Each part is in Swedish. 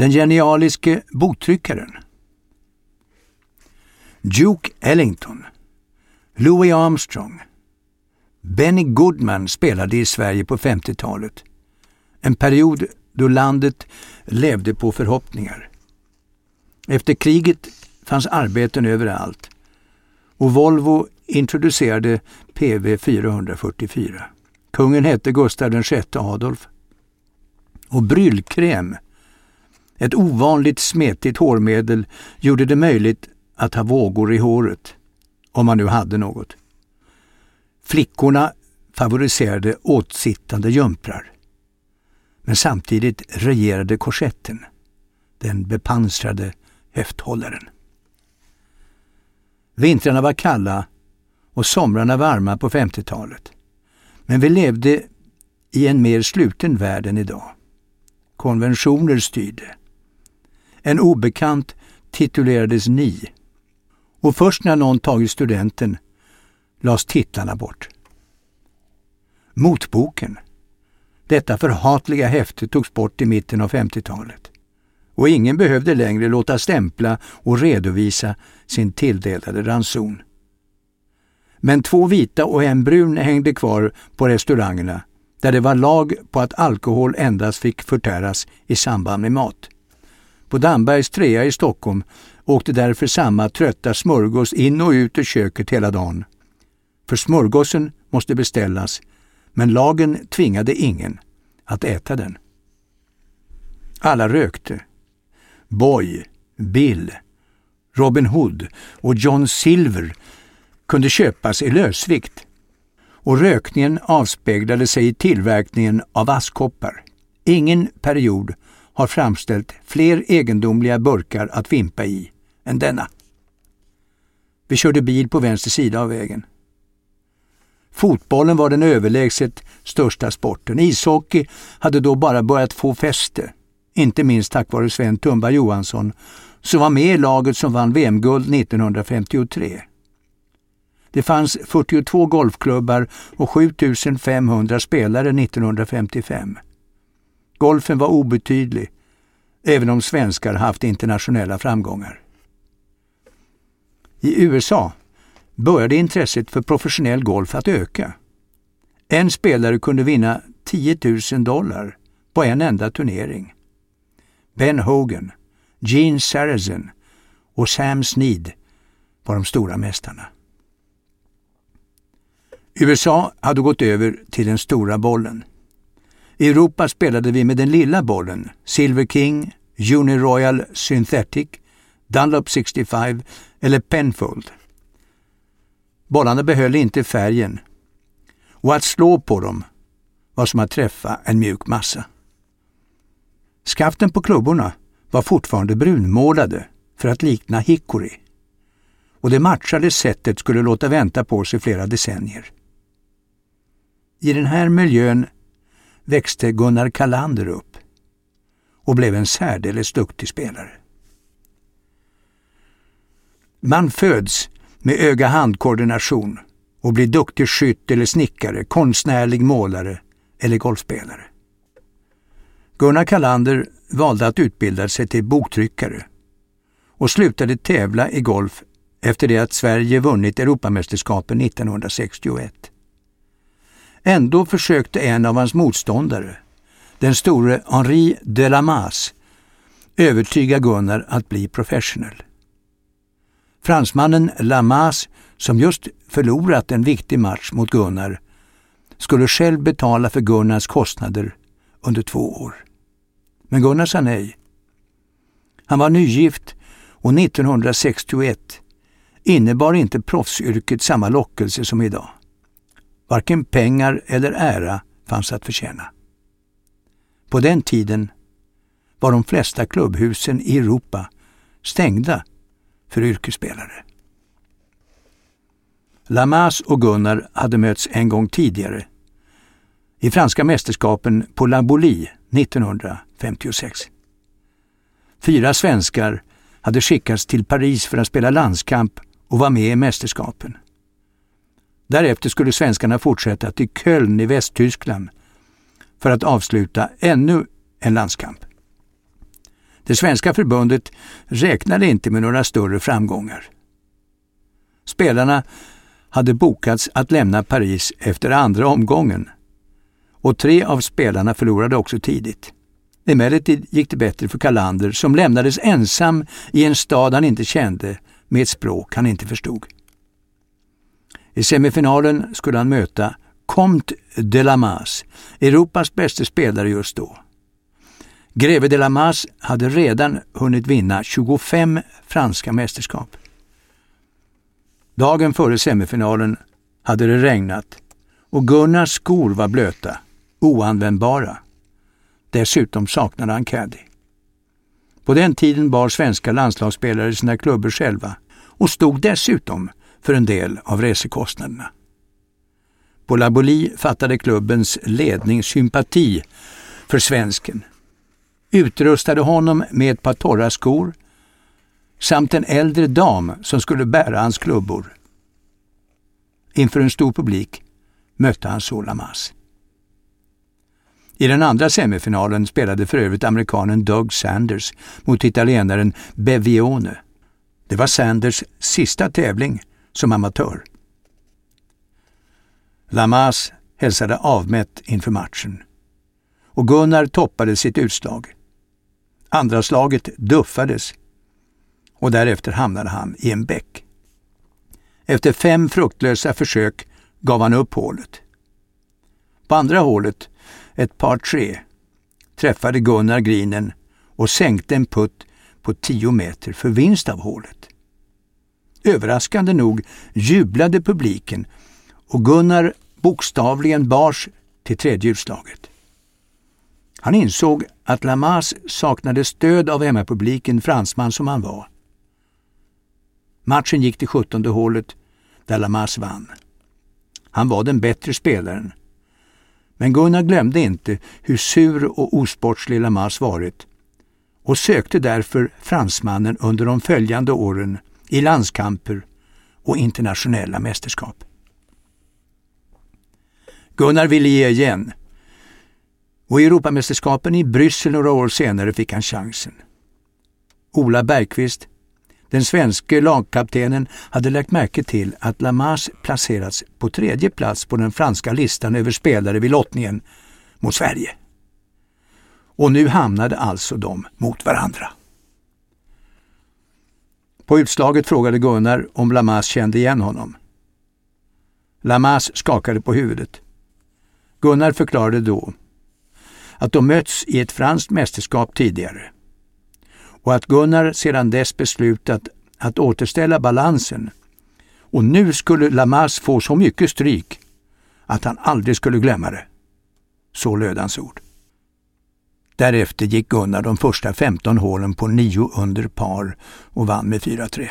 Den genialiske boktryckaren. Duke Ellington. Louis Armstrong. Benny Goodman spelade i Sverige på 50-talet. En period då landet levde på förhoppningar. Efter kriget fanns arbeten överallt och Volvo introducerade PV 444. Kungen hette Gustav VI Adolf. Och bryllkräm, ett ovanligt smetigt hårmedel, gjorde det möjligt att ha vågor i håret, om man nu hade något. Flickorna favoriserade åtsittande jumprar. Men samtidigt regerade korsetten, den bepansrade höfthållaren. Vintrarna var kalla och somrarna varma på 50-talet. Men vi levde i en mer sluten värld än idag. Konventioner styrde. En obekant titulerades ni. Och först när någon tagit studenten lades titlarna bort. Motboken. Detta förhatliga häfte togs bort i mitten av 50-talet. Och ingen behövde längre låta stämpla och redovisa sin tilldelade ranson. Men två vita och en brun hängde kvar på restaurangerna där det var lag på att alkohol endast fick förtäras i samband med mat. På Dambergs trea i Stockholm åkte därför samma trötta smörgås in och ut ur köket hela dagen. För smörgåsen måste beställas, men lagen tvingade ingen att äta den. Alla rökte. Boy, Bill, Robin Hood och John Silver kunde köpas i lösvikt och rökningen avspeglade sig i tillverkningen av askkoppar. Ingen period har framställt fler egendomliga burkar att vimpa i än denna. Vi körde bil på vänster sida av vägen. Fotbollen var den överlägset största sporten. Ishockey hade då bara börjat få fäste, inte minst tack vare Sven Tumba Johansson som var med i laget som vann VM-guld 1953. Det fanns 42 golfklubbar och 7500 spelare 1955. Golfen var obetydlig, även om svenskar haft internationella framgångar. I USA började intresset för professionell golf att öka. En spelare kunde vinna 10 000 dollar på en enda turnering. Ben Hogan, Gene Sarazen och Sam Snead var de stora mästarna. USA hade gått över till den stora bollen. I Europa spelade vi med den lilla bollen, Silver King, Uniroyal Synthetic, Dunlop 65 eller Penfold. Bollarna behöll inte färgen och att slå på dem var som att träffa en mjuk massa. Skaften på klubborna var fortfarande brunmålade för att likna hickory och det matchade sättet skulle låta vänta på sig flera decennier. I den här miljön växte Gunnar Kalander upp och blev en särdeles duktig spelare. Man föds med öga-handkoordination och blir duktig skytt eller snickare, konstnärlig målare eller golfspelare. Gunnar Kalander valde att utbilda sig till boktryckare och slutade tävla i golf efter det att Sverige vunnit Europamästerskapen 1961. Ändå försökte en av hans motståndare, den store Henri Delamas, övertyga Gunnar att bli professional. Fransmannen Lamas, som just förlorat en viktig match mot Gunnar, skulle själv betala för Gunnars kostnader under två år. Men Gunnar sa nej. Han var nygift och 1961 innebar inte proffsyrket samma lockelse som idag. Varken pengar eller ära fanns att förtjäna. På den tiden var de flesta klubbhusen i Europa stängda för yrkesspelare. Lamas och Gunnar hade mötts en gång tidigare i franska mästerskapen på La Bolie 1956. Fyra svenskar hade skickats till Paris för att spela landskamp och vara med i mästerskapen. Därefter skulle svenskarna fortsätta till Köln i Västtyskland för att avsluta ännu en landskamp. Det svenska förbundet räknade inte med några större framgångar. Spelarna hade bokats att lämna Paris efter andra omgången och tre av spelarna förlorade också tidigt. Emellertid gick det bättre för Kalander som lämnades ensam i en stad han inte kände med ett språk han inte förstod. I semifinalen skulle han möta Comte de la Mas, Europas bästa spelare just då. Greve de la Mas hade redan hunnit vinna 25 franska mästerskap. Dagen före semifinalen hade det regnat och Gunnars skor var blöta, oanvändbara. Dessutom saknade han caddy. På den tiden bar svenska landslagsspelare sina klubbor själva och stod dessutom för en del av resekostnaderna. På Laboli fattade klubbens ledning sympati för svensken, utrustade honom med ett par torra skor samt en äldre dam som skulle bära hans klubbor. Inför en stor publik mötte han Solamas. I den andra semifinalen spelade för övrigt amerikanen Doug Sanders mot italienaren Bevione. Det var Sanders sista tävling som amatör. Lamas hälsade avmätt inför matchen och Gunnar toppade sitt utslag. Andra slaget duffades och därefter hamnade han i en bäck. Efter fem fruktlösa försök gav han upp hålet. På andra hålet, ett par tre, träffade Gunnar grinen och sänkte en putt på tio meter för vinst av hålet. Överraskande nog jublade publiken och Gunnar bokstavligen bars till tredje utslaget. Han insåg att Lamas saknade stöd av hemmapubliken, fransman som han var. Matchen gick till sjuttonde hålet där Lamas vann. Han var den bättre spelaren. Men Gunnar glömde inte hur sur och osportslig Lamas varit och sökte därför fransmannen under de följande åren i landskamper och internationella mästerskap. Gunnar ville ge igen och i Europamästerskapen i Bryssel några år senare fick han chansen. Ola Bergqvist, den svenske lagkaptenen, hade lagt märke till att Lamas placerats på tredje plats på den franska listan över spelare vid lottningen mot Sverige. Och nu hamnade alltså de mot varandra. På utslaget frågade Gunnar om Lamas kände igen honom. Lamas skakade på huvudet. Gunnar förklarade då att de mötts i ett franskt mästerskap tidigare och att Gunnar sedan dess beslutat att återställa balansen och nu skulle Lamas få så mycket stryk att han aldrig skulle glömma det. Så löd hans ord. Därefter gick Gunnar de första 15 hålen på nio under par och vann med 4-3.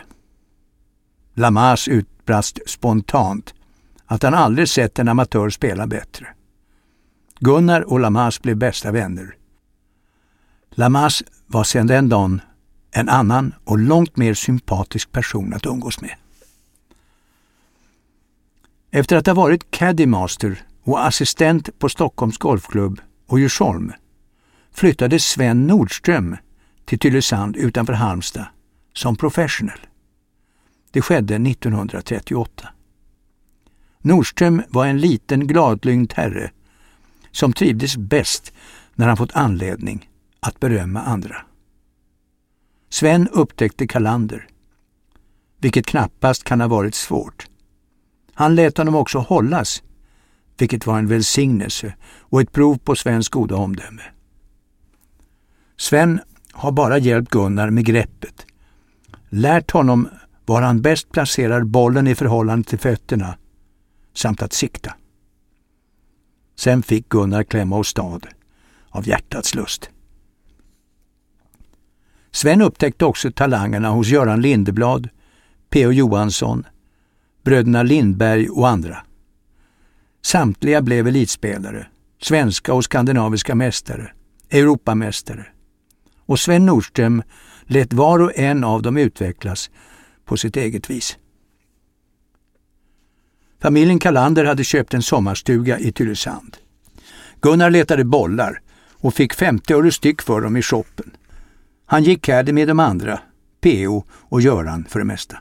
Lamas utbrast spontant att han aldrig sett en amatör spela bättre. Gunnar och Lamas blev bästa vänner. Lamas var sedan den dagen en annan och långt mer sympatisk person att umgås med. Efter att ha varit caddymaster och assistent på Stockholms Golfklubb och Djursholm flyttade Sven Nordström till Tylösand utanför Halmstad som professional. Det skedde 1938. Nordström var en liten gladlynt herre som trivdes bäst när han fått anledning att berömma andra. Sven upptäckte Kalander, vilket knappast kan ha varit svårt. Han lät honom också hållas, vilket var en välsignelse och ett prov på Svens goda omdöme. Sven har bara hjälpt Gunnar med greppet, lärt honom var han bäst placerar bollen i förhållande till fötterna samt att sikta. Sen fick Gunnar klämma åstad av hjärtats lust. Sven upptäckte också talangerna hos Göran Lindeblad, P.O. Johansson, bröderna Lindberg och andra. Samtliga blev elitspelare, svenska och skandinaviska mästare, Europamästare. Och Sven Nordström lät var och en av dem utvecklas på sitt eget vis. Familjen Kalander hade köpt en sommarstuga i Tylösand. Gunnar letade bollar och fick 50 öre styck för dem i shoppen. Han gick här med de andra, PO och Göran för det mesta.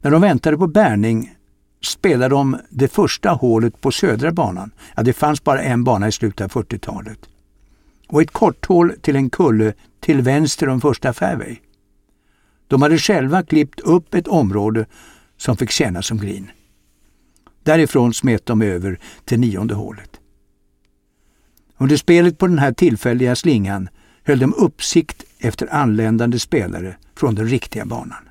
När de väntade på bärning spelade de det första hålet på södra banan. Ja, det fanns bara en bana i slutet av 40-talet. Och ett korthål till en kulle till vänster om första fairway. De hade själva klippt upp ett område som fick tjäna som green. Därifrån smet de över till nionde hålet. Under spelet på den här tillfälliga slingan höll de uppsikt efter anländande spelare från den riktiga banan.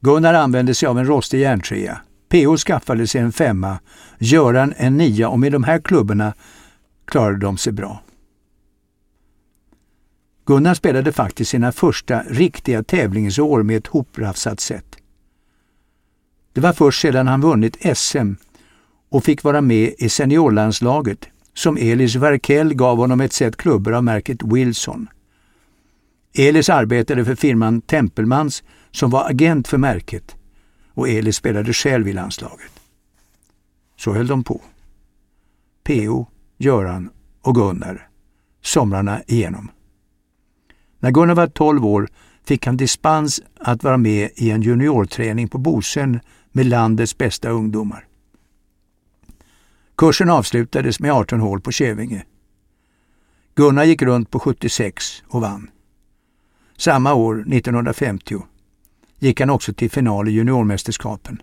Gunnar använde sig av en rostig järntrea. PO skaffade sig en femma, Göran en nia och med de här klubborna klarade de sig bra. Gunnar spelade faktiskt sina första riktiga tävlingsår med ett hoprafsat sätt. Det var först sedan han vunnit SM och fick vara med i seniorlandslaget som Elis Verkell gav honom ett set klubbor av märket Wilson. Elis arbetade för firman Tempelmans som var agent för märket och Elis spelade själv i landslaget. Så höll de på. PO, Göran och Gunnar somrarna igenom. När Gunnar var 12 år fick han dispens att vara med i en juniorträning på Bosön med landets bästa ungdomar. Kursen avslutades med 18 hål på Kävinge. Gunnar gick runt på 76 och vann. Samma år, 1950, gick han också till final i juniormästerskapen.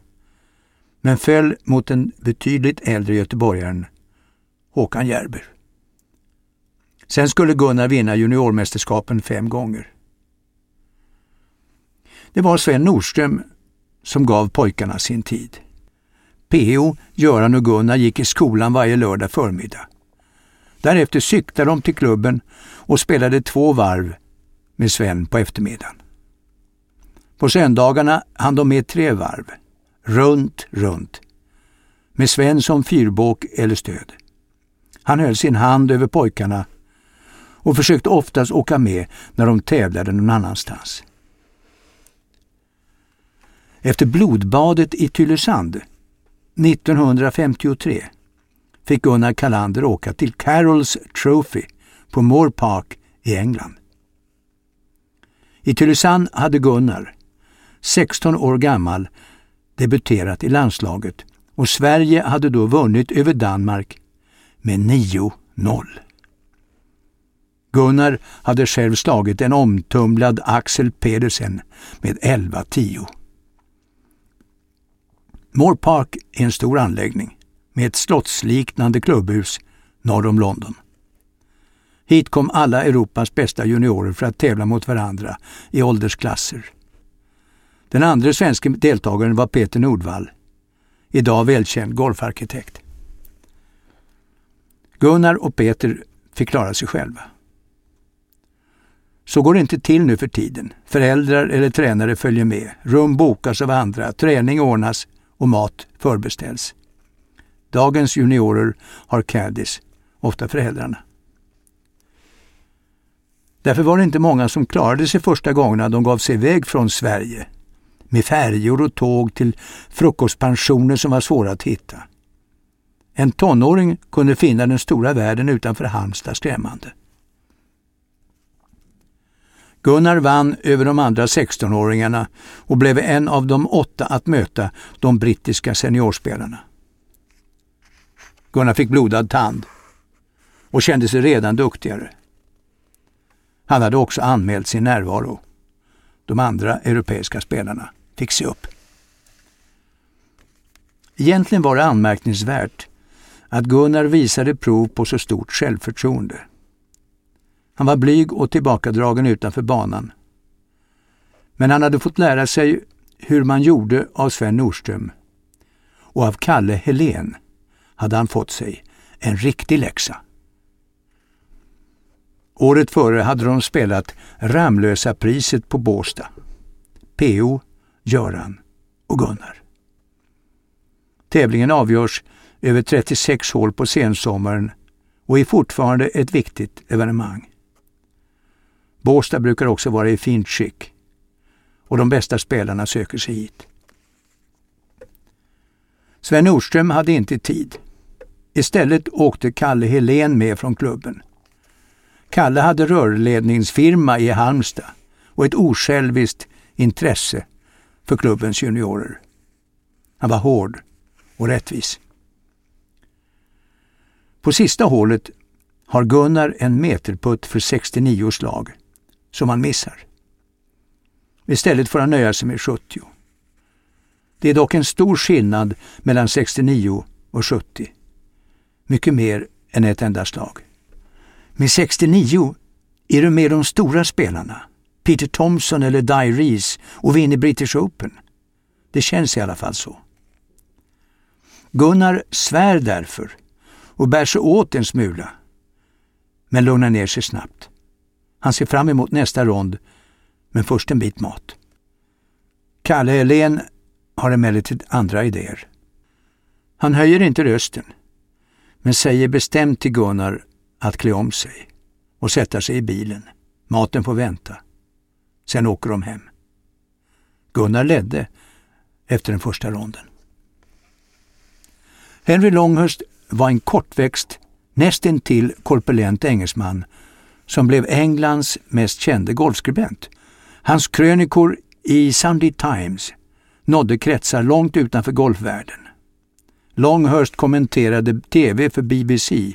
Men föll mot den betydligt äldre göteborgaren Håkan Järber. Sen skulle Gunnar vinna juniormästerskapen fem gånger. Det var Sven Nordström som gav pojkarna sin tid. PO, Göran och Gunnar gick i skolan varje lördag förmiddag. Därefter cyklade de till klubben och spelade två varv med Sven på eftermiddagen. På söndagarna hann de med tre varv, runt, runt, med Sven som fyrbåk eller stöd. Han höll sin hand över pojkarna och försökte oftast åka med när de tävlade någon annanstans. Efter blodbadet i Tylösand 1953 fick Gunnar Kalander åka till Carol's Trophy på Moore Park i England. I Tylösand hade Gunnar, 16 år gammal, debuterat i landslaget och Sverige hade då vunnit över Danmark med 9-0. Gunnar hade själv slagit en omtumlad Axel Pedersen med 11-10. Moore Park är en stor anläggning med ett slottsliknande klubbhus norr om London. Hit kom alla Europas bästa juniorer för att tävla mot varandra i åldersklasser. Den andra svenska deltagaren var Peter Nordvall, idag välkänd golfarkitekt. Gunnar och Peter fick klara sig själva. Så går det inte till nu för tiden. Föräldrar eller tränare följer med, rum bokas av andra, träning ordnas och mat förbeställs. Dagens juniorer har caddies, ofta föräldrarna. Därför var det inte många som klarade sig första gångerna de gav sig iväg från Sverige med färjor och tåg till frukostpensioner som var svåra att hitta. En tonåring kunde finna den stora världen utanför Halmstad skrämmande. Gunnar vann över de andra 16-åringarna och blev en av de åtta att möta de brittiska seniorspelarna. Gunnar fick blodad tand och kände sig redan duktigare. Han hade också anmält sin närvaro. De andra europeiska spelarna fick se upp. Egentligen var det anmärkningsvärt att Gunnar visade prov på så stort självförtroende. Han var blyg och tillbakadragen utanför banan. Men han hade fått lära sig hur man gjorde av Sven Nordström. Och av Kalle Helén hade han fått sig en riktig läxa. Året före hade de spelat Ramlösa priset på Båsta. PO, Göran och Gunnar. Tävlingen avgörs över 36 hål på sensommaren och är fortfarande ett viktigt evenemang. Båstad brukar också vara i fint skick och de bästa spelarna söker sig hit. Sven Nordström hade inte tid. Istället åkte Kalle Helén med från klubben. Kalle hade rörledningsfirma i Halmstad och ett osjälviskt intresse för klubbens juniorer. Han var hård och rättvis. På sista hålet har Gunnar en meterputt för 69 slag som han missar. Istället får han nöja sig med 70. Det är dock en stor skillnad mellan 69 och 70. Mycket mer än ett enda slag. Med 69 är du med de stora spelarna, Peter Thompson eller Di Reese och vinner British Open. Det känns i alla fall så. Gunnar svär därför och bär sig åt en smula, men lugnar ner sig snabbt. Han ser fram emot nästa rond, men först en bit mat. Kalle Helén har emellertid andra idéer. Han höjer inte rösten, men säger bestämt till Gunnar att klä om sig och sätta sig i bilen. Maten får vänta. Sen åker de hem. Gunnar ledde efter den första ronden. Henry Longhurst var en kortväxt, nästintill korpulent engelsman som blev Englands mest kände golfskribent. Hans krönikor i Sunday Times nådde kretsar långt utanför golfvärlden. Longhurst kommenterade TV för BBC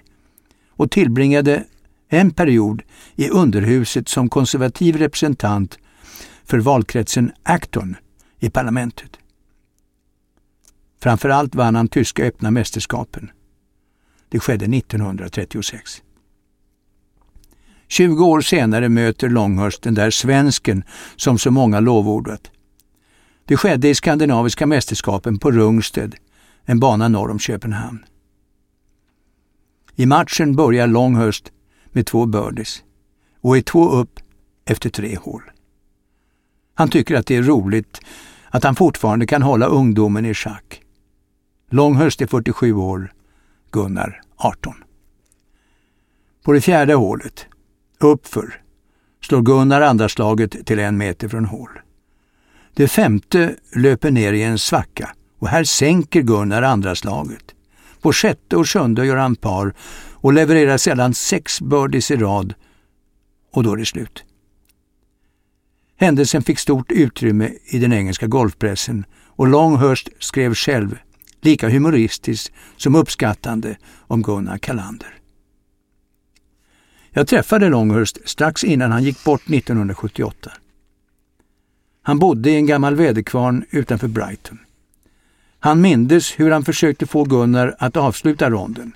och tillbringade en period i underhuset som konservativ representant för valkretsen Acton i parlamentet. Framförallt vann han tyska öppna mästerskapen. Det skedde 1936. 20 år senare möter Longhurst den där svensken som så många lovordat. Det skedde i skandinaviska mästerskapen på Rungsted, en bana norr om Köpenhamn. I matchen börjar Longhurst med två birdies och är två upp efter tre hål. Han tycker att det är roligt att han fortfarande kan hålla ungdomen i schack. Longhurst är 47 år, Gunnar 18. På det fjärde hålet, uppför, slår Gunnar andra slaget till en meter från hål. Det femte löper ner i en svacka och här sänker Gunnar andra slaget. På sjätte och sjunde gör han par och levererar sedan sex birdies i rad och då är det slut. Händelsen fick stort utrymme i den engelska golfpressen och Longhurst skrev själv lika humoristiskt som uppskattande om Gunnar Kalander. Jag träffade Longhurst strax innan han gick bort 1978. Han bodde i en gammal väderkvarn utanför Brighton. Han mindes hur han försökte få Gunnar att avsluta ronden.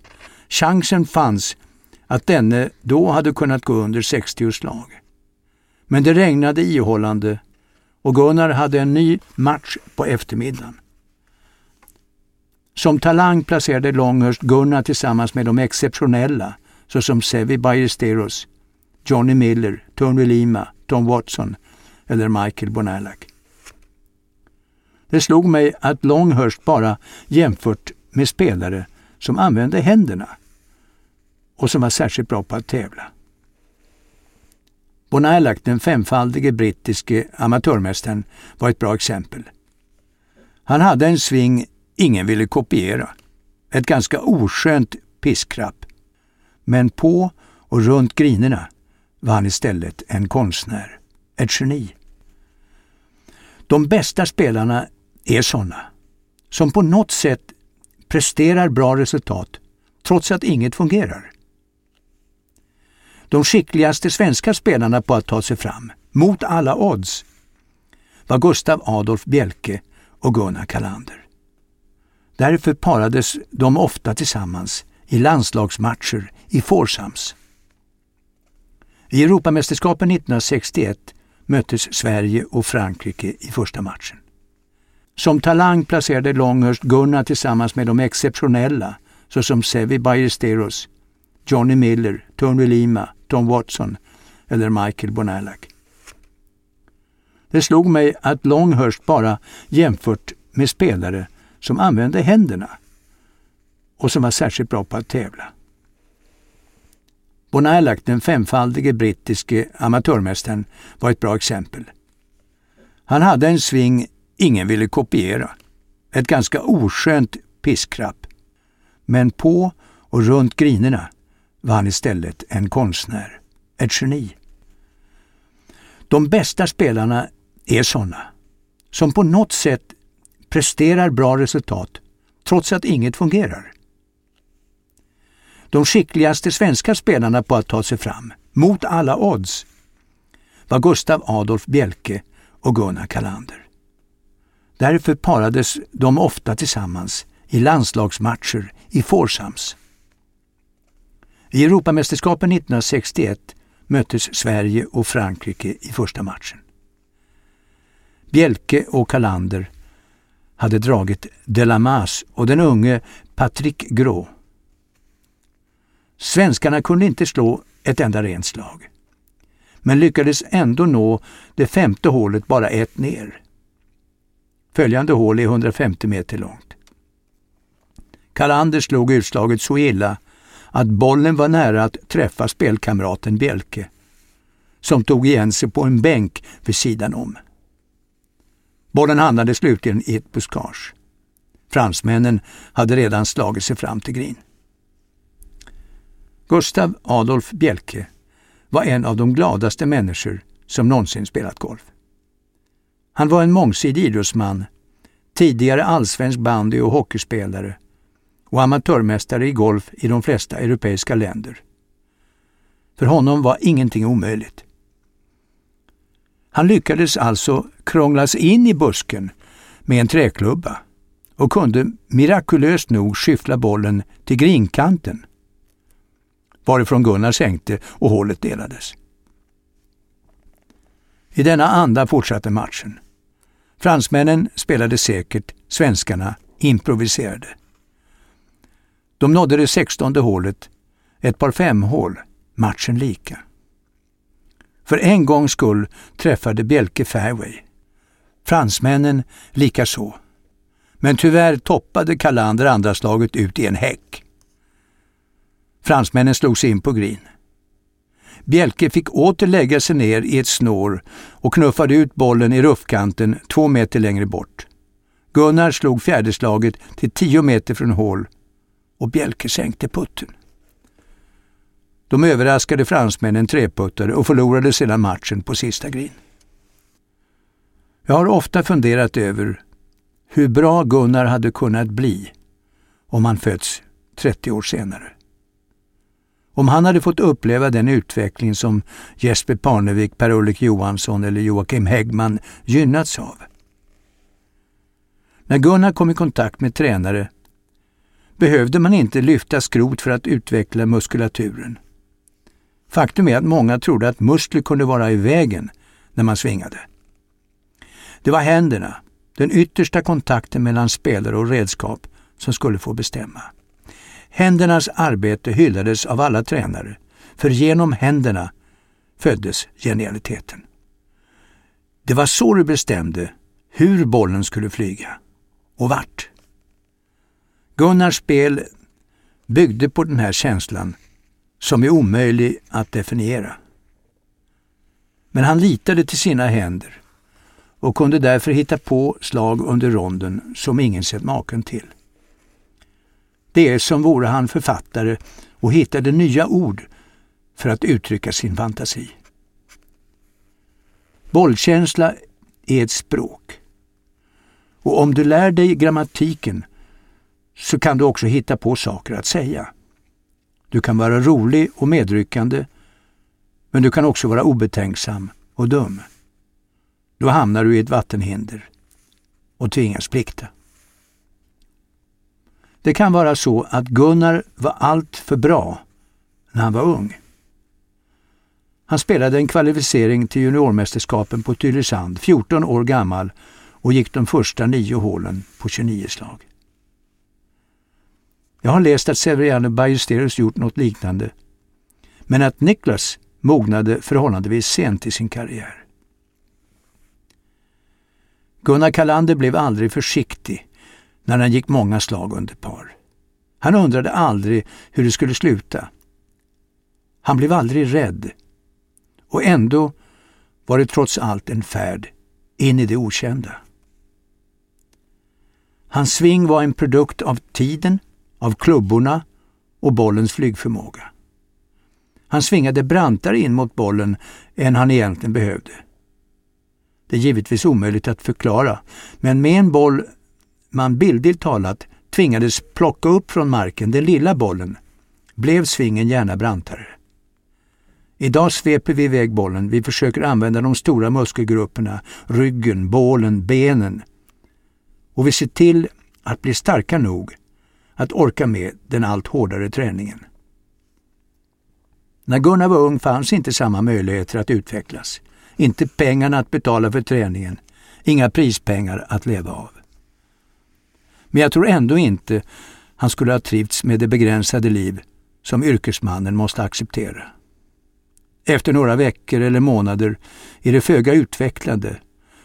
Chansen fanns att denne då hade kunnat gå under 60 slag. Men det regnade ihållande och Gunnar hade en ny match på eftermiddagen. Som talang placerade Longhurst Gunnar tillsammans med de exceptionella såsom Sevi Ballesteros, Johnny Miller, Tony Lima, Tom Watson eller Michael Bonalak. Det slog mig att Longhurst bara jämfört med spelare som använde händerna och som var särskilt bra på att tävla. Bonalak, den femfaldige brittiske amatörmästaren, var ett bra exempel. Han hade en sving ingen ville kopiera. Ett ganska oskönt piskrapp. Men på och runt grinerna var han istället en konstnär, ett geni. De bästa spelarna är sådana som på något sätt presterar bra resultat trots att inget fungerar. De skickligaste svenska spelarna på att ta sig fram, mot alla odds, var Gustav Adolf Bjelke och Gunnar Kalander. Därför parades de ofta tillsammans i landslagsmatcher i Forsams. I Europamästerskapen 1961 möttes Sverige och Frankrike i första matchen. Som talang placerade Longhurst Gunnar tillsammans med de exceptionella såsom Sevi Ballesteros, Johnny Miller, Tony Lima, Tom Watson eller Michael Bonalak. Det slog mig att Longhurst bara jämfört med spelare som använde händerna och som var särskilt bra på att tävla. Bonalac, den femfaldige brittiske amatörmästaren, var ett bra exempel. Han hade en sving ingen ville kopiera. Ett ganska oskönt piskrapp. Men på och runt grinerna var han istället en konstnär, ett geni. De bästa spelarna är sådana som på något sätt presterar bra resultat trots att inget fungerar. De skickligaste svenska spelarna på att ta sig fram, mot alla odds, var Gustav Adolf Bjelke och Gunnar Kalander. Därför parades de ofta tillsammans i landslagsmatcher i Forsams. I Europamästerskapen 1961 möttes Sverige och Frankrike i första matchen. Bjelke och Kalander hade dragit Delamas och den unge Patrick Gros. Svenskarna kunde inte slå ett enda rent slag, men lyckades ändå nå det femte hålet bara ett ner. Följande hål är 150 meter långt. Kalander slog utslaget så illa att bollen var nära att träffa spelkamraten Bjelke, som tog igen sig på en bänk vid sidan om. Bollen hamnade slutligen i ett buskage. Fransmännen hade redan slagit sig fram till green. Gustav Adolf Bjelke var en av de gladaste människor som någonsin spelat golf. Han var en mångsidig idrottsman, tidigare allsvensk bandy och hockeyspelare och amatörmästare i golf i de flesta europeiska länder. För honom var ingenting omöjligt. Han lyckades alltså krånglas in i busken med en träklubba och kunde mirakulöst nog skyffla bollen till grinkanten varifrån Gunnar sänkte och hålet delades. I denna anda fortsatte matchen. Fransmännen spelade säkert, svenskarna improviserade. De nådde det sextonde hålet, ett par femhål, matchen lika. För en gångs skull träffade Bjelke fairway. Fransmännen likaså. Men tyvärr toppade Kalander andra slaget ut i en häck. Fransmännen slog sig in på green. Bjelke fick åter lägga sig ner i ett snår och knuffade ut bollen i ruffkanten två meter längre bort. Gunnar slog fjärdeslaget till tio meter från hål och Bjelke sänkte putten. De överraskade fransmännen treputtare och förlorade sedan matchen på sista green. Jag har ofta funderat över hur bra Gunnar hade kunnat bli om han fötts 30 år senare. Om han hade fått uppleva den utveckling som Jesper Parnevik, Per-Ulrik Johansson eller Joakim Häggman gynnats av. När Gunnar kom i kontakt med tränare behövde man inte lyfta skrot för att utveckla muskulaturen. Faktum är att många trodde att muskler kunde vara i vägen när man svingade. Det var händerna, den yttersta kontakten mellan spelare och redskap, som skulle få bestämma. Händernas arbete hyllades av alla tränare, för genom händerna föddes genialiteten. Det var så du bestämde hur bollen skulle flyga och vart. Gunnars spel byggde på den här känslan som är omöjlig att definiera. Men han litade till sina händer och kunde därför hitta på slag under ronden som ingen sett maken till. Det är som vore han författare och hittade nya ord för att uttrycka sin fantasi. Bollkänsla är ett språk. Och om du lär dig grammatiken så kan du också hitta på saker att säga. Du kan vara rolig och medryckande, men du kan också vara obetänksam och dum. Då hamnar du i ett vattenhinder och tvingas plikta. Det kan vara så att Gunnar var allt för bra när han var ung. Han spelade en kvalificering till juniormästerskapen på Tylösand, 14 år gammal och gick de första nio hålen på 29 slag. Jag har läst att Severiano Ballesteros gjort något liknande, men att Niklas mognade förhållandevis sent i sin karriär. Gunnar Kalander blev aldrig försiktig när han gick många slag under par. Han undrade aldrig hur det skulle sluta. Han blev aldrig rädd. Och ändå var det trots allt en färd in i det okända. Hans sving var en produkt av tiden, av klubborna och bollens flygförmåga. Han svingade brantare in mot bollen än han egentligen behövde. Det är givetvis omöjligt att förklara, men med en boll man bildligt talat tvingades plocka upp från marken, den lilla bollen, blev svingen gärna brantare. Idag sveper vi iväg bollen. Vi försöker använda de stora muskelgrupperna, ryggen, bålen, benen. Och vi ser till att bli starka nog att orka med den allt hårdare träningen. När Gunnar var ung fanns inte samma möjligheter att utvecklas. Inte pengarna att betala för träningen, inga prispengar att leva av. Men jag tror ändå inte han skulle ha trivts med det begränsade liv som yrkesmannen måste acceptera. Efter några veckor eller månader är det föga utvecklande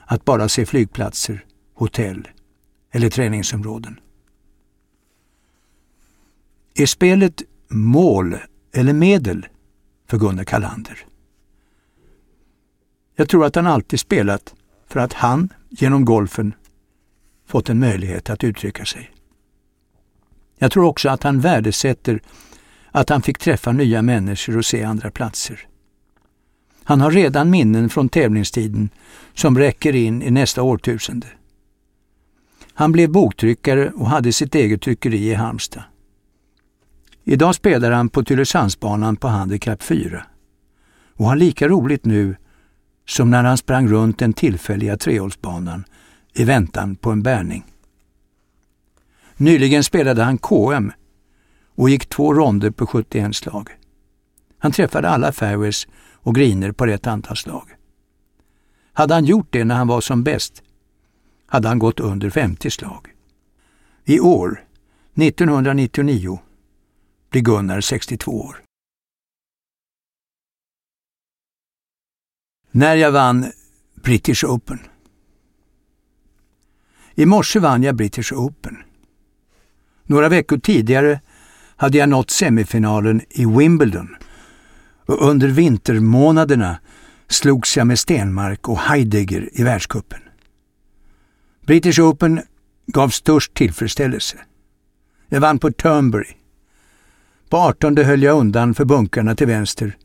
att bara se flygplatser, hotell eller träningsområden. Är spelet mål eller medel för Gunnar Kalander? Jag tror att han alltid spelat för att han, genom golfen, fått en möjlighet att uttrycka sig. Jag tror också att han värdesätter att han fick träffa nya människor och se andra platser. Han har redan minnen från tävlingstiden som räcker in i nästa årtusende. Han blev boktryckare och hade sitt eget tryckeri i Halmstad. Idag spelar han på Tylösandsbanan på Handikapp 4 och har lika roligt nu som när han sprang runt den tillfälliga trehålsbanan i väntan på en bärning. Nyligen spelade han KM och gick två ronder på 71 slag. Han träffade alla fairways och griner på rätt antal slag. Hade han gjort det när han var som bäst hade han gått under 50 slag. I år, 1999, blir Gunnar 62 år. När jag vann British Open. I morse vann jag British Open. Några veckor tidigare hade jag nått semifinalen i Wimbledon och under vintermånaderna slogs jag med Stenmark och Heidegger i världskuppen. British Open gav störst tillfredsställelse. Jag vann på Turnberry. På 18 höll jag undan för bunkarna till vänster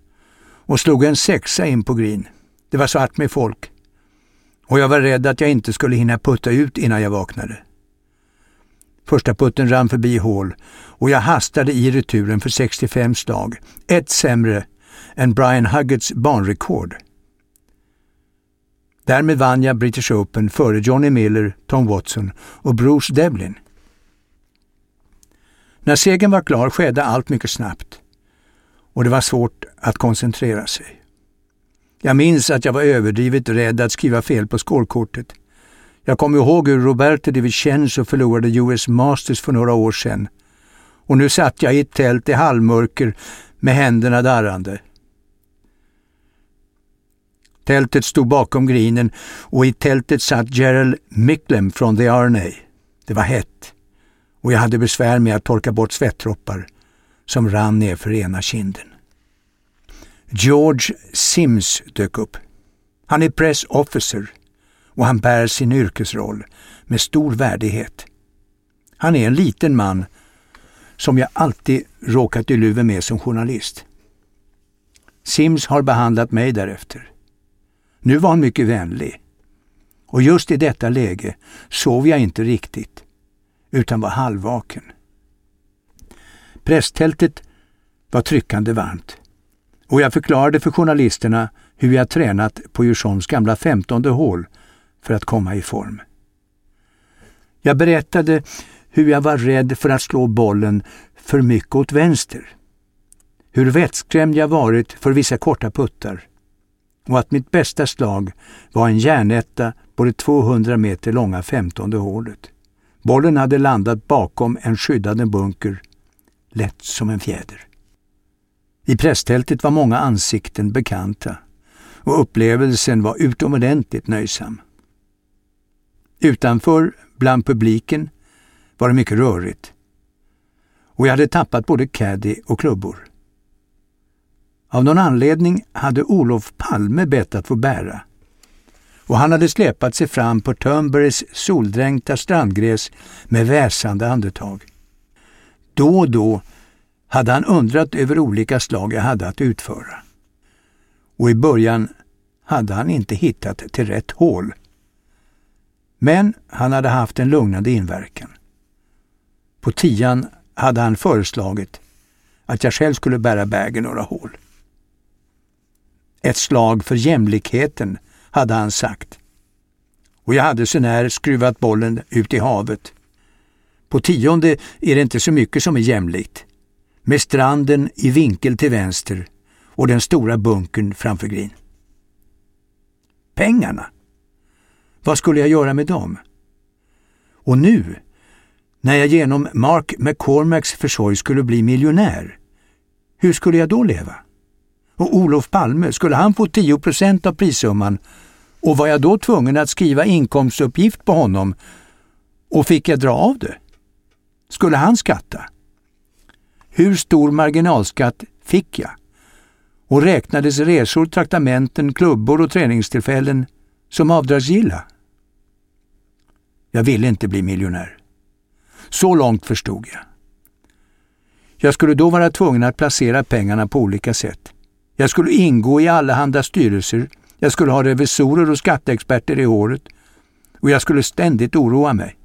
och slog en sexa in på green. Det var svart med folk och jag var rädd att jag inte skulle hinna putta ut innan jag vaknade. Första putten rann förbi hål och jag hastade i returen för 65 slag, ett sämre än Brian Huggetts banrekord. Därmed vann jag British Open före Johnny Miller, Tom Watson och Bruce Devlin. När segern var klar skedde allt mycket snabbt och det var svårt att koncentrera sig. Jag minns att jag var överdrivet rädd att skriva fel på skålkortet. Jag kommer ihåg hur Roberto Di Vincenzo förlorade US Masters för några år sedan och nu satt jag i ett tält i halvmörker med händerna darrande. Tältet stod bakom grinen och i tältet satt Gerald Micklem från The RNA. Det var hett och jag hade besvär med att torka bort svettdroppar som rann ner för ena kinden. George Sims dök upp. Han är press officer och han bär sin yrkesroll med stor värdighet. Han är en liten man som jag alltid råkat i luven med som journalist. Sims har behandlat mig därefter. Nu var han mycket vänlig. Och just i detta läge sov jag inte riktigt, utan var halvvaken. Presstältet var tryckande varmt och jag förklarade för journalisterna hur jag tränat på Djursholms gamla femtonde hål för att komma i form. Jag berättade hur jag var rädd för att slå bollen för mycket åt vänster. Hur vettskrämd jag varit för vissa korta puttar och att mitt bästa slag var en järnetta på det 200 meter långa femtonde hålet. Bollen hade landat bakom en skyddande bunker, lätt som en fjäder. I presstältet var många ansikten bekanta och upplevelsen var utomordentligt nöjsam. Utanför, bland publiken, var det mycket rörigt och jag hade tappat både caddy och klubbor. Av någon anledning hade Olof Palme bett att få bära och han hade släpat sig fram på Turnberrys soldränkta strandgräs med väsande andetag. Då och då hade han undrat över olika slag jag hade att utföra. Och i början hade han inte hittat till rätt hål. Men han hade haft en lugnande inverkan. På tian hade han föreslagit att jag själv skulle bära bägen några hål. Ett slag för jämlikheten, hade han sagt. Och jag hade sånär skruvat bollen ut i havet. På tionde är det inte så mycket som är jämlikt. Med stranden i vinkel till vänster och den stora bunkern framför green. Pengarna? Vad skulle jag göra med dem? Och nu, när jag genom Mark McCormacks försorg skulle bli miljonär, hur skulle jag då leva? Och Olof Palme, skulle han få 10 procent av prissumman och var jag då tvungen att skriva inkomstuppgift på honom och fick jag dra av det? Skulle han skatta? Hur stor marginalskatt fick jag? Och räknades resor, traktamenten, klubbor och träningstillfällen som avdragsgilla? Jag ville inte bli miljonär. Så långt förstod jag. Jag skulle då vara tvungen att placera pengarna på olika sätt. Jag skulle ingå i allehanda styrelser, jag skulle ha revisorer och skatteexperter i håret och jag skulle ständigt oroa mig.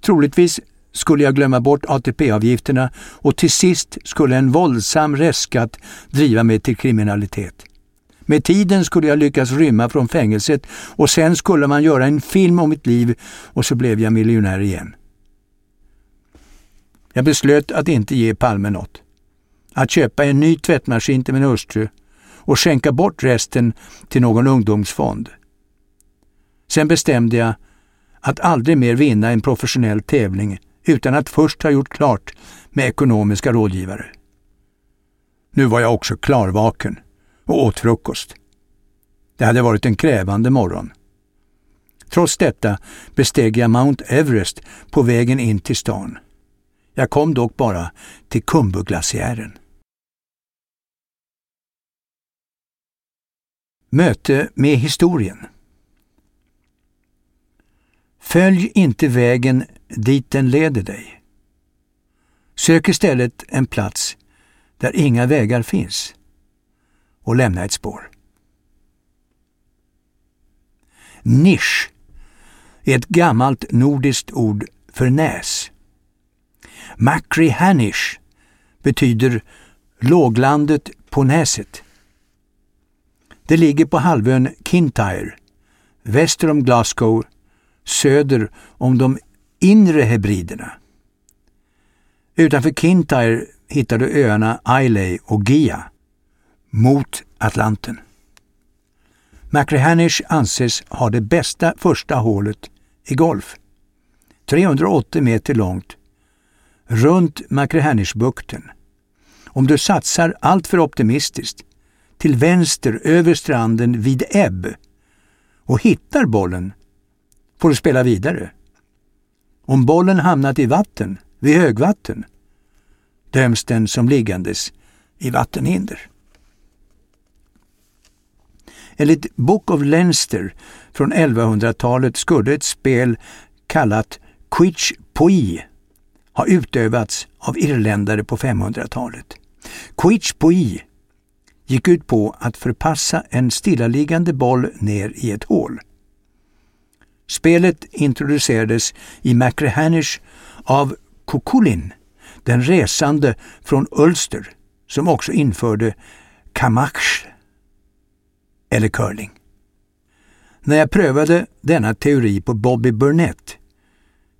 Troligtvis skulle jag glömma bort ATP-avgifterna och till sist skulle en våldsam restskatt driva mig till kriminalitet. Med tiden skulle jag lyckas rymma från fängelset och sen skulle man göra en film om mitt liv och så blev jag miljonär igen. Jag beslöt att inte ge Palme något. Att köpa en ny tvättmaskin till min hustru och skänka bort resten till någon ungdomsfond. Sen bestämde jag att aldrig mer vinna en professionell tävling utan att först ha gjort klart med ekonomiska rådgivare. Nu var jag också klarvaken och åt frukost. Det hade varit en krävande morgon. Trots detta besteg jag Mount Everest på vägen in till stan. Jag kom dock bara till Kumbuglaciären. Möte med historien Följ inte vägen dit den leder dig. Sök istället en plats där inga vägar finns och lämna ett spår. Nisch är ett gammalt nordiskt ord för näs. Macri-Hanish betyder låglandet på näset. Det ligger på halvön Kintyre, väster om Glasgow, söder om de inre hebriderna. Utanför Kintyre hittar du öarna Islay och Gia mot Atlanten. McRehanish anses ha det bästa första hålet i golf. 380 meter långt, runt Makrehanishbukten. Om du satsar alltför optimistiskt, till vänster över stranden vid ebb och hittar bollen får du spela vidare. Om bollen hamnat i vatten, vid högvatten, döms den som liggandes i vattenhinder. Enligt Book of Leinster från 1100-talet skulle ett spel kallat Quich Poi har utövats av irländare på 500-talet. Quich Poi gick ut på att förpassa en stillaliggande boll ner i ett hål. Spelet introducerades i Macrehanish av Kukulin, den resande från Ulster, som också införde kamach eller curling. När jag prövade denna teori på Bobby Burnett,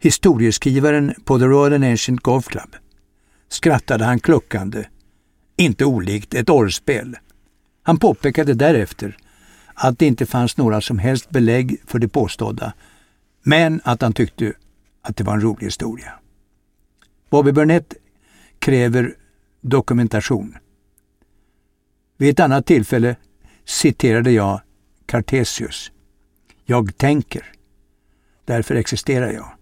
historieskrivaren på The Royal and Ancient Golf Club, skrattade han kluckande, inte olikt ett orrspel. Han påpekade därefter att det inte fanns några som helst belägg för det påstådda, men att han tyckte att det var en rolig historia. Bobby Burnett kräver dokumentation. Vid ett annat tillfälle citerade jag Cartesius. Jag tänker. Därför existerar jag.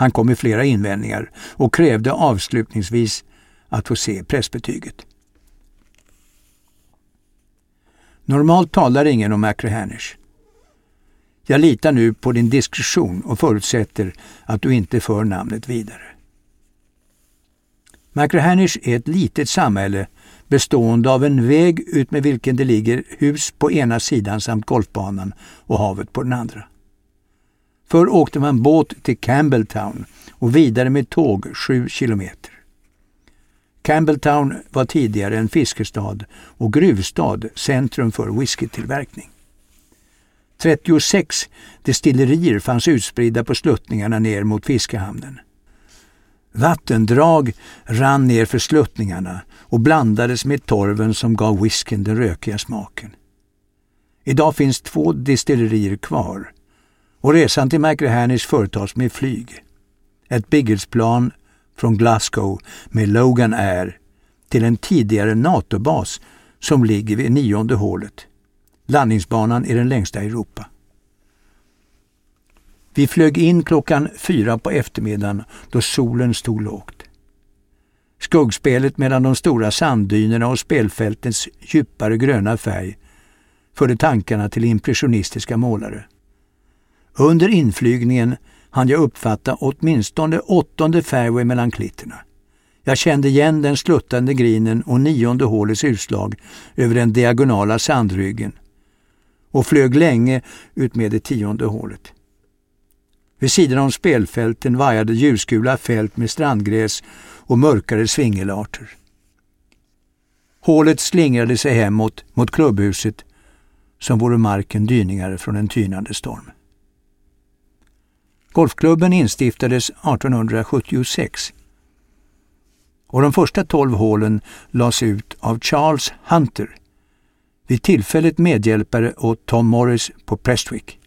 Han kom med flera invändningar och krävde avslutningsvis att få se pressbetyget. Normalt talar ingen om McRehanish. Jag litar nu på din diskretion och förutsätter att du inte för namnet vidare. McRehanish är ett litet samhälle bestående av en väg ut med vilken det ligger hus på ena sidan samt golfbanan och havet på den andra. Förr åkte man båt till Campbelltown och vidare med tåg 7 kilometer. Campbelltown var tidigare en fiskestad och gruvstad, centrum för whiskytillverkning. 36 destillerier fanns utspridda på sluttningarna ner mot fiskehamnen. Vattendrag rann ner för sluttningarna och blandades med torven som gav whiskyn den rökiga smaken. Idag finns två destillerier kvar och resan till McRahanish företas med flyg. Ett Biggelsplan från Glasgow med Logan Air till en tidigare NATO-bas som ligger vid nionde hålet. Landningsbanan är den längsta i Europa. Vi flög in klockan fyra på eftermiddagen då solen stod lågt. Skuggspelet mellan de stora sanddynerna och spelfältets djupare gröna färg förde tankarna till impressionistiska målare. Under inflygningen hann jag uppfatta åtminstone åttonde fairway mellan klitterna. Jag kände igen den sluttande grinen och nionde hålets utslag över den diagonala sandryggen och flög länge ut med det tionde hålet. Vid sidan om spelfälten vajade ljusgula fält med strandgräs och mörkare svingelarter. Hålet slingrade sig hemåt mot klubbhuset som vore marken dyningar från en tynande storm. Golfklubben instiftades 1876 och de första tolv hålen lades ut av Charles Hunter, vid tillfället medhjälpare åt Tom Morris på Prestwick.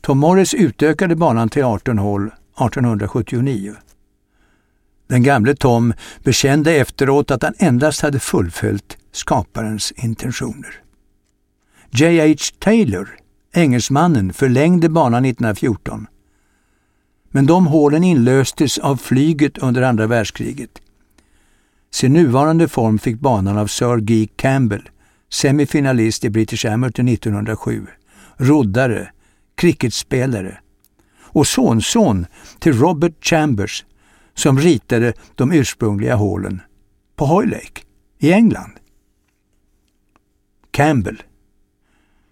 Tom Morris utökade banan till 18 hål 1879. Den gamle Tom bekände efteråt att han endast hade fullföljt skaparens intentioner. J.H. Taylor, engelsmannen, förlängde banan 1914. Men de hålen inlöstes av flyget under andra världskriget. Sin nuvarande form fick banan av Sir Guy Campbell, semifinalist i British Amateur 1907, roddare, cricketspelare och sonson till Robert Chambers som ritade de ursprungliga hålen på Hoylake i England. Campbell.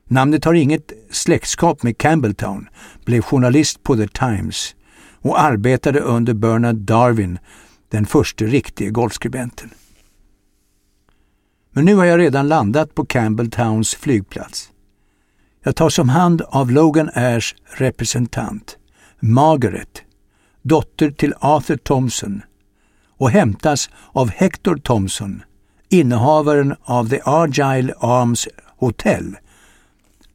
Namnet har inget släktskap med Campbelltown, blev journalist på The Times och arbetade under Bernard Darwin, den första riktige golfskribenten. Men nu har jag redan landat på Campbelltowns flygplats. Jag tas om hand av Logan Airs representant, Margaret, dotter till Arthur Thompson och hämtas av Hector Thompson, innehavaren av The Argyle Arms Hotel,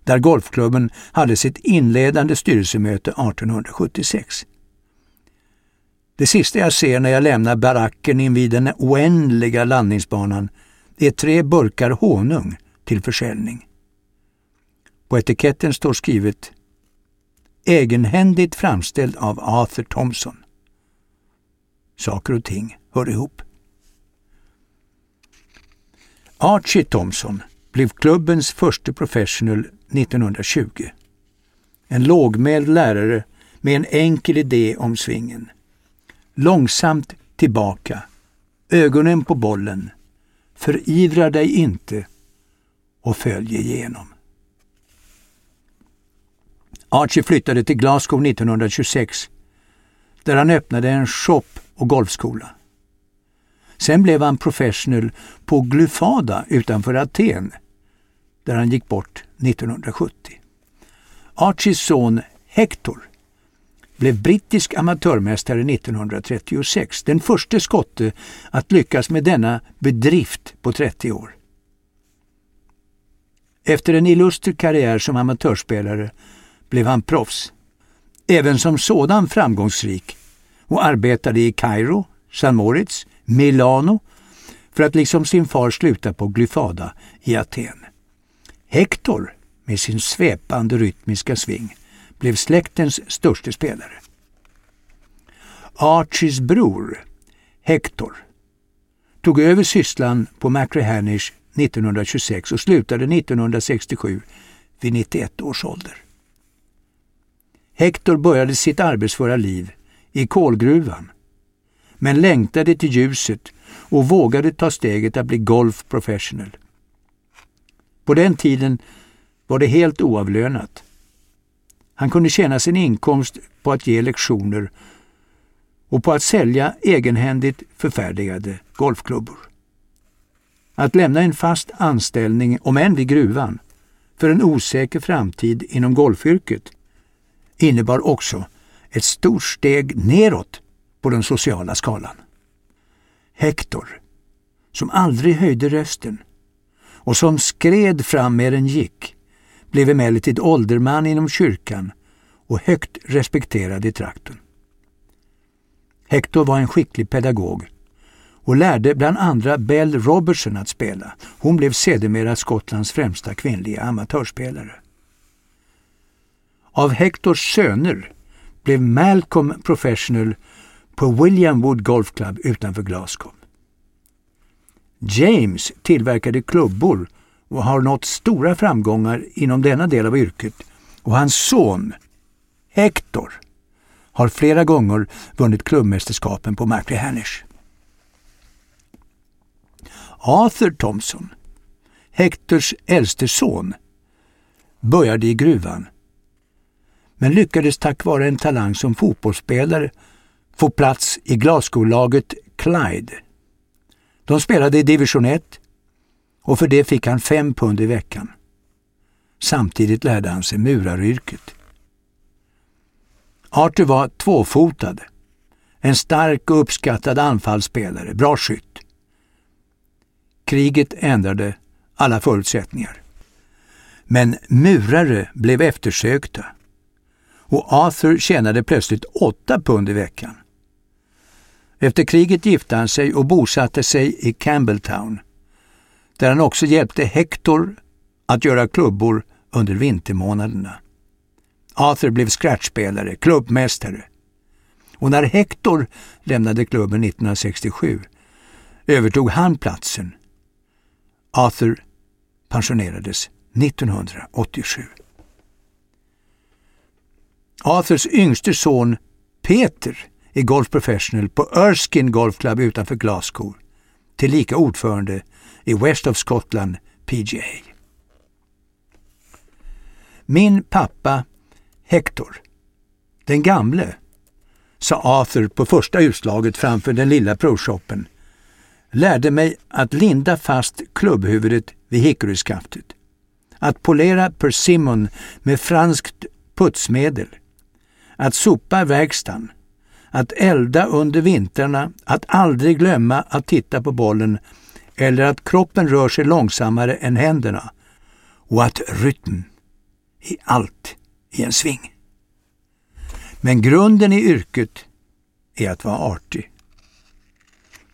där golfklubben hade sitt inledande styrelsemöte 1876. Det sista jag ser när jag lämnar baracken invid den oändliga landningsbanan är tre burkar honung till försäljning. På etiketten står skrivet egenhändigt framställd av Arthur Thompson. Saker och ting hör ihop. Archie Thompson blev klubbens första professional 1920. En lågmäld lärare med en enkel idé om svingen. Långsamt tillbaka, ögonen på bollen, förivra dig inte och följ igenom. Archie flyttade till Glasgow 1926 där han öppnade en shop och golfskola. Sen blev han professional på Glyfada utanför Aten där han gick bort 1970. Archies son Hector blev brittisk amatörmästare 1936, den första skotte att lyckas med denna bedrift på 30 år. Efter en illuster karriär som amatörspelare blev han proffs. Även som sådan framgångsrik och arbetade i Kairo, San Moritz, Milano för att liksom sin far sluta på Glyfada i Aten. Hector, med sin svepande rytmiska sving, blev släktens störste spelare. Archies bror, Hector, tog över sysslan på McRehanish 1926 och slutade 1967 vid 91 års ålder. Hector började sitt arbetsföra liv i kolgruvan. men längtade till ljuset och vågade ta steget att bli golf professional. På den tiden var det helt oavlönat. Han kunde tjäna sin inkomst på att ge lektioner och på att sälja egenhändigt förfärdigade golfklubbor. Att lämna en fast anställning, om än vid gruvan, för en osäker framtid inom golfyrket innebar också ett stort steg neråt på den sociala skalan. Hector, som aldrig höjde rösten och som skred fram mer än gick, blev emellertid ålderman inom kyrkan och högt respekterad i trakten. Hector var en skicklig pedagog och lärde bland andra Belle Robertson att spela. Hon blev sedermera Skottlands främsta kvinnliga amatörspelare. Av Hectors söner blev Malcolm professional på William Wood Golf Club utanför Glasgow. James tillverkade klubbor och har nått stora framgångar inom denna del av yrket och hans son Hector har flera gånger vunnit klubbmästerskapen på Maclehanish. Arthur Thompson, Hectors äldste son, började i gruvan men lyckades tack vare en talang som fotbollsspelare få plats i Glasgow-laget Clyde. De spelade i division 1 och för det fick han fem pund i veckan. Samtidigt lärde han sig muraryrket. Arthur var tvåfotad, en stark och uppskattad anfallsspelare, bra skytt. Kriget ändrade alla förutsättningar. Men murare blev eftersökta och Arthur tjänade plötsligt åtta pund i veckan. Efter kriget gifte han sig och bosatte sig i Campbelltown, där han också hjälpte Hector att göra klubbor under vintermånaderna. Arthur blev scratchspelare, klubbmästare. Och när Hector lämnade klubben 1967 övertog han platsen. Arthur pensionerades 1987. Arthurs yngste son Peter är Golf Professional på Erskine Golf Club utanför Glasgow, tillika ordförande i West of Scotland PGA. Min pappa Hector, den gamle, sa Arthur på första utslaget framför den lilla provshoppen, lärde mig att linda fast klubbhuvudet vid hickoryskaftet, att polera persimmon med franskt putsmedel, att sopa verkstaden, att elda under vintrarna, att aldrig glömma att titta på bollen eller att kroppen rör sig långsammare än händerna och att rytm i allt i en sving. Men grunden i yrket är att vara artig.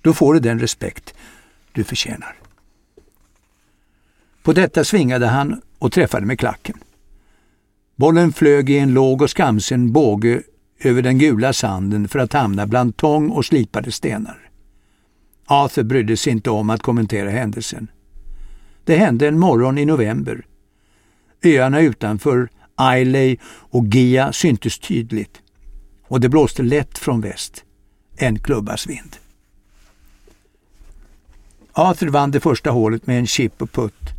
Då får du den respekt du förtjänar. På detta svingade han och träffade med klacken. Bollen flög i en låg och skamsen båge över den gula sanden för att hamna bland tång och slipade stenar. Arthur brydde sig inte om att kommentera händelsen. Det hände en morgon i november. Öarna utanför Islay och Gia syntes tydligt och det blåste lätt från väst, en klubbas vind. Arthur vann det första hålet med en chip och putt,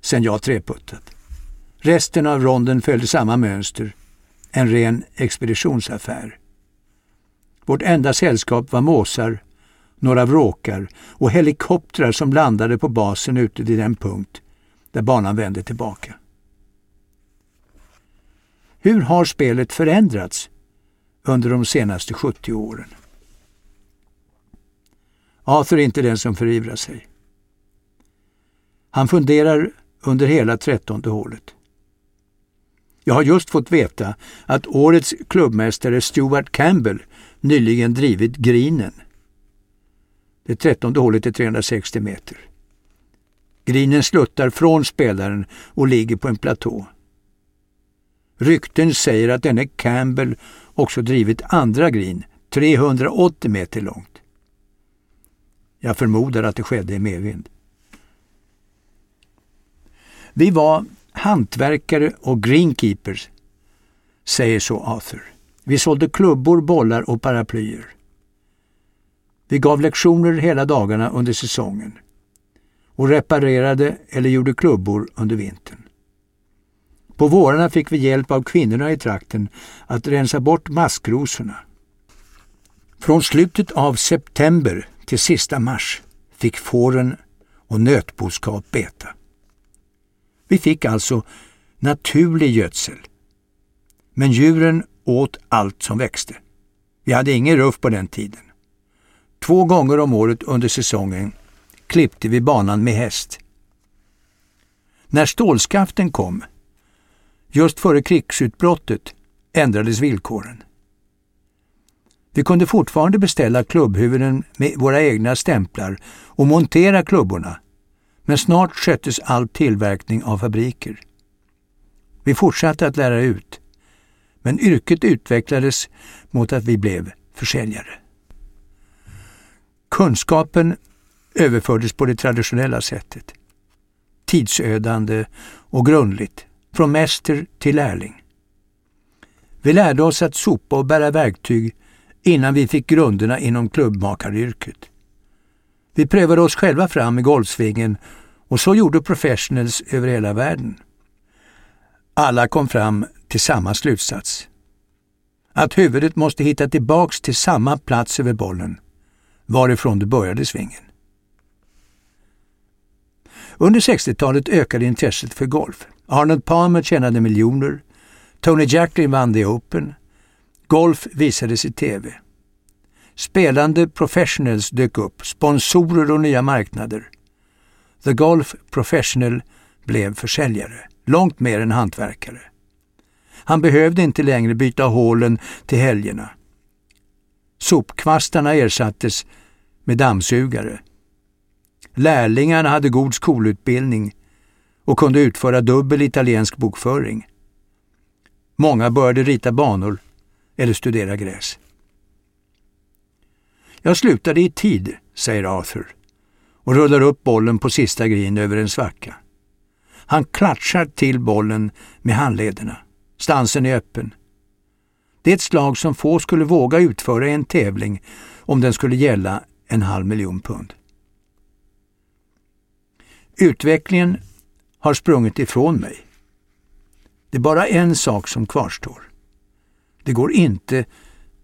sen jag treputtat. Resten av ronden följde samma mönster, en ren expeditionsaffär. Vårt enda sällskap var måsar, några vråkar och helikoptrar som landade på basen ute vid den punkt där banan vände tillbaka. Hur har spelet förändrats under de senaste 70 åren? Arthur är inte den som förivrar sig. Han funderar under hela trettonde hålet. Jag har just fått veta att årets klubbmästare Stuart Campbell nyligen drivit grinen. Det trettonde hålet är 360 meter. Grinen sluttar från spelaren och ligger på en platå. Rykten säger att denne Campbell också drivit andra green, 380 meter långt. Jag förmodar att det skedde i medvind. Vi var hantverkare och greenkeepers, säger så Arthur. Vi sålde klubbor, bollar och paraplyer. Vi gav lektioner hela dagarna under säsongen och reparerade eller gjorde klubbor under vintern. På vårarna fick vi hjälp av kvinnorna i trakten att rensa bort maskrosorna. Från slutet av september till sista mars fick fåren och nötboskap beta. Vi fick alltså naturlig gödsel. Men djuren åt allt som växte. Vi hade ingen ruff på den tiden. Två gånger om året under säsongen klippte vi banan med häst. När stålskaften kom, just före krigsutbrottet, ändrades villkoren. Vi kunde fortfarande beställa klubbhuvuden med våra egna stämplar och montera klubborna, men snart sköttes all tillverkning av fabriker. Vi fortsatte att lära ut, men yrket utvecklades mot att vi blev försäljare. Kunskapen överfördes på det traditionella sättet. Tidsödande och grundligt, från mäster till lärling. Vi lärde oss att sopa och bära verktyg innan vi fick grunderna inom klubbmakaryrket. Vi prövade oss själva fram i golfsvingen och så gjorde professionals över hela världen. Alla kom fram till samma slutsats. Att huvudet måste hitta tillbaks till samma plats över bollen, varifrån du började svingen. Under 60-talet ökade intresset för golf. Arnold Palmer tjänade miljoner, Tony Jacklin vann The Open, golf visades i TV. Spelande professionals dök upp, sponsorer och nya marknader. The Golf Professional blev försäljare, långt mer än hantverkare. Han behövde inte längre byta hålen till helgerna. Sopkvastarna ersattes med dammsugare. Lärlingarna hade god skolutbildning och kunde utföra dubbel italiensk bokföring. Många började rita banor eller studera gräs. Jag slutade i tid, säger Arthur och rullar upp bollen på sista green över en svacka. Han klatschar till bollen med handlederna. Stansen är öppen. Det är ett slag som få skulle våga utföra i en tävling om den skulle gälla en halv miljon pund. Utvecklingen har sprungit ifrån mig. Det är bara en sak som kvarstår. Det går inte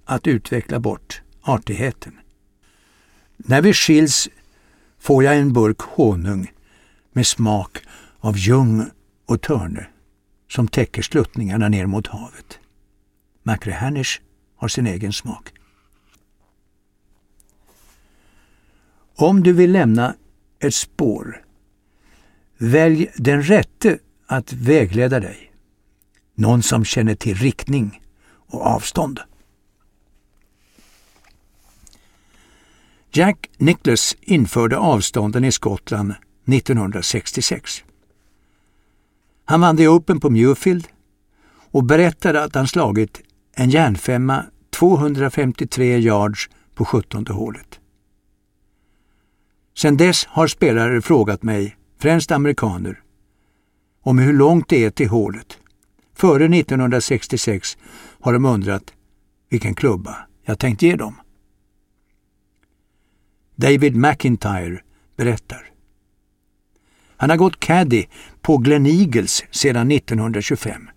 att utveckla bort artigheten. När vi skiljs får jag en burk honung med smak av ljung och törne som täcker sluttningarna ner mot havet. Macrehanish har sin egen smak. Om du vill lämna ett spår, välj den rätte att vägleda dig. Någon som känner till riktning och avstånd. Jack Nicklaus införde avstånden i Skottland 1966. Han vann The Open på Muirfield och berättade att han slagit en järnfemma 253 yards på 17 hålet. Sedan dess har spelare frågat mig, främst amerikaner, om hur långt det är till hålet. Före 1966 har de undrat vilken klubba jag tänkt ge dem. David McIntyre berättar. Han har gått caddy på Glen Eagles sedan 1925.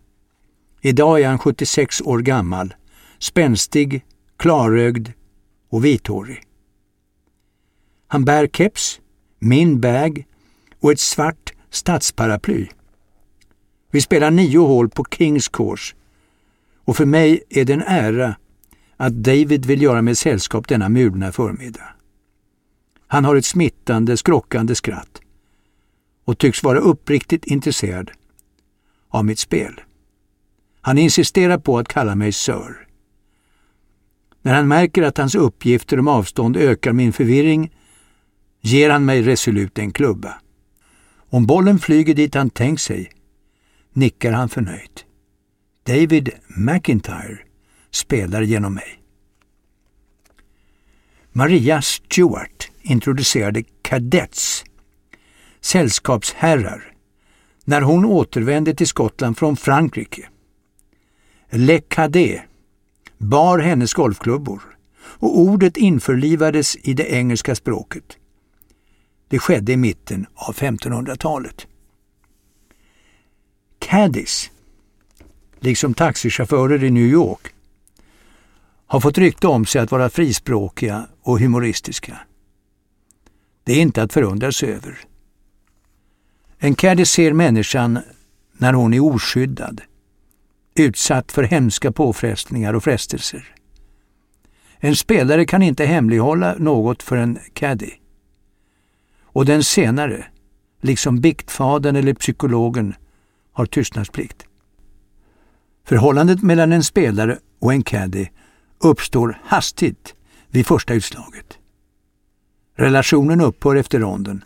Idag är han 76 år gammal, spänstig, klarögd och vithårig. Han bär keps, min bag och ett svart stadsparaply. Vi spelar nio hål på Kings Course och för mig är det en ära att David vill göra mig sällskap denna mulna förmiddag. Han har ett smittande, skrockande skratt och tycks vara uppriktigt intresserad av mitt spel. Han insisterar på att kalla mig Sir. När han märker att hans uppgifter om avstånd ökar min förvirring ger han mig resolut en klubba. Om bollen flyger dit han tänkt sig nickar han förnöjt. David McIntyre spelar genom mig. Maria Stewart introducerade kadets, sällskapsherrar, när hon återvände till Skottland från Frankrike. Le Cadet bar hennes golfklubbor och ordet införlivades i det engelska språket. Det skedde i mitten av 1500-talet. Caddies, liksom taxichaufförer i New York, har fått rykte om sig att vara frispråkiga och humoristiska. Det är inte att förundras över. En caddy ser människan när hon är oskyddad, utsatt för hemska påfrestningar och frestelser. En spelare kan inte hemlighålla något för en caddy. Och den senare, liksom biktfadern eller psykologen, har tystnadsplikt. Förhållandet mellan en spelare och en caddy uppstår hastigt vid första utslaget. Relationen upphör efter ronden,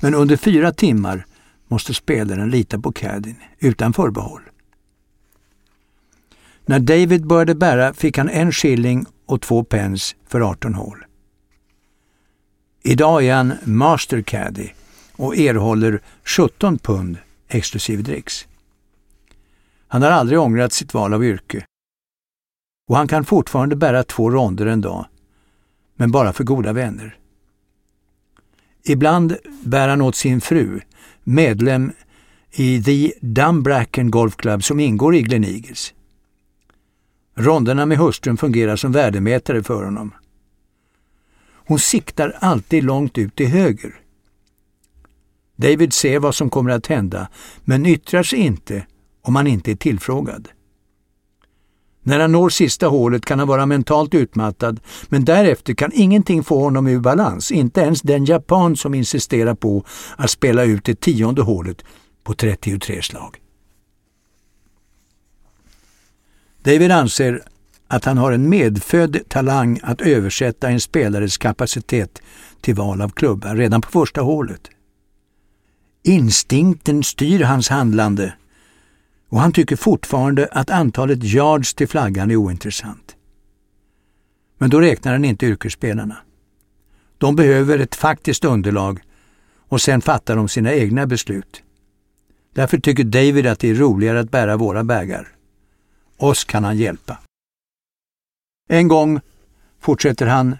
men under fyra timmar måste spelaren lita på caddien utan förbehåll. När David började bära fick han en shilling och två pence för 18 hål. Idag är han master caddy och erhåller 17 pund exklusive dricks. Han har aldrig ångrat sitt val av yrke. Och han kan fortfarande bära två ronder en dag, men bara för goda vänner. Ibland bär han åt sin fru, medlem i The Dumbracken Golf Club som ingår i Glen Eagles. Ronderna med hustrun fungerar som värdemätare för honom. Hon siktar alltid långt ut till höger. David ser vad som kommer att hända, men yttrar sig inte om han inte är tillfrågad. När han når sista hålet kan han vara mentalt utmattad, men därefter kan ingenting få honom ur balans, inte ens den japan som insisterar på att spela ut det tionde hålet på 33 slag. David anser att han har en medfödd talang att översätta en spelares kapacitet till val av klubba redan på första hålet. Instinkten styr hans handlande och han tycker fortfarande att antalet yards till flaggan är ointressant. Men då räknar han inte yrkesspelarna. De behöver ett faktiskt underlag och sen fattar de sina egna beslut. Därför tycker David att det är roligare att bära våra bägar. Oss kan han hjälpa. En gång, fortsätter han,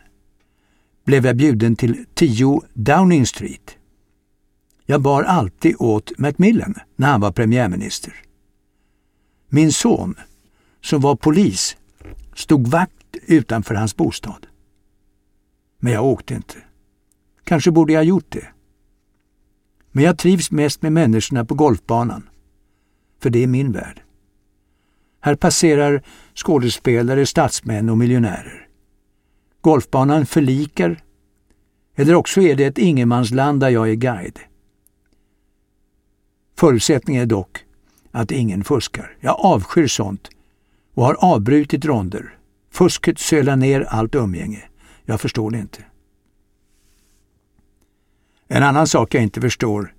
blev jag bjuden till 10 Downing Street. Jag bar alltid åt Macmillan när han var premiärminister. Min son, som var polis, stod vakt utanför hans bostad. Men jag åkte inte. Kanske borde jag gjort det. Men jag trivs mest med människorna på golfbanan. För det är min värld. Här passerar skådespelare, statsmän och miljonärer. Golfbanan förlikar, eller också är det ett ingenmansland där jag är guide. Förutsättningen är dock att ingen fuskar. Jag avskyr sånt och har avbrutit ronder. Fusket sölar ner allt umgänge. Jag förstår det inte. En annan sak jag inte förstår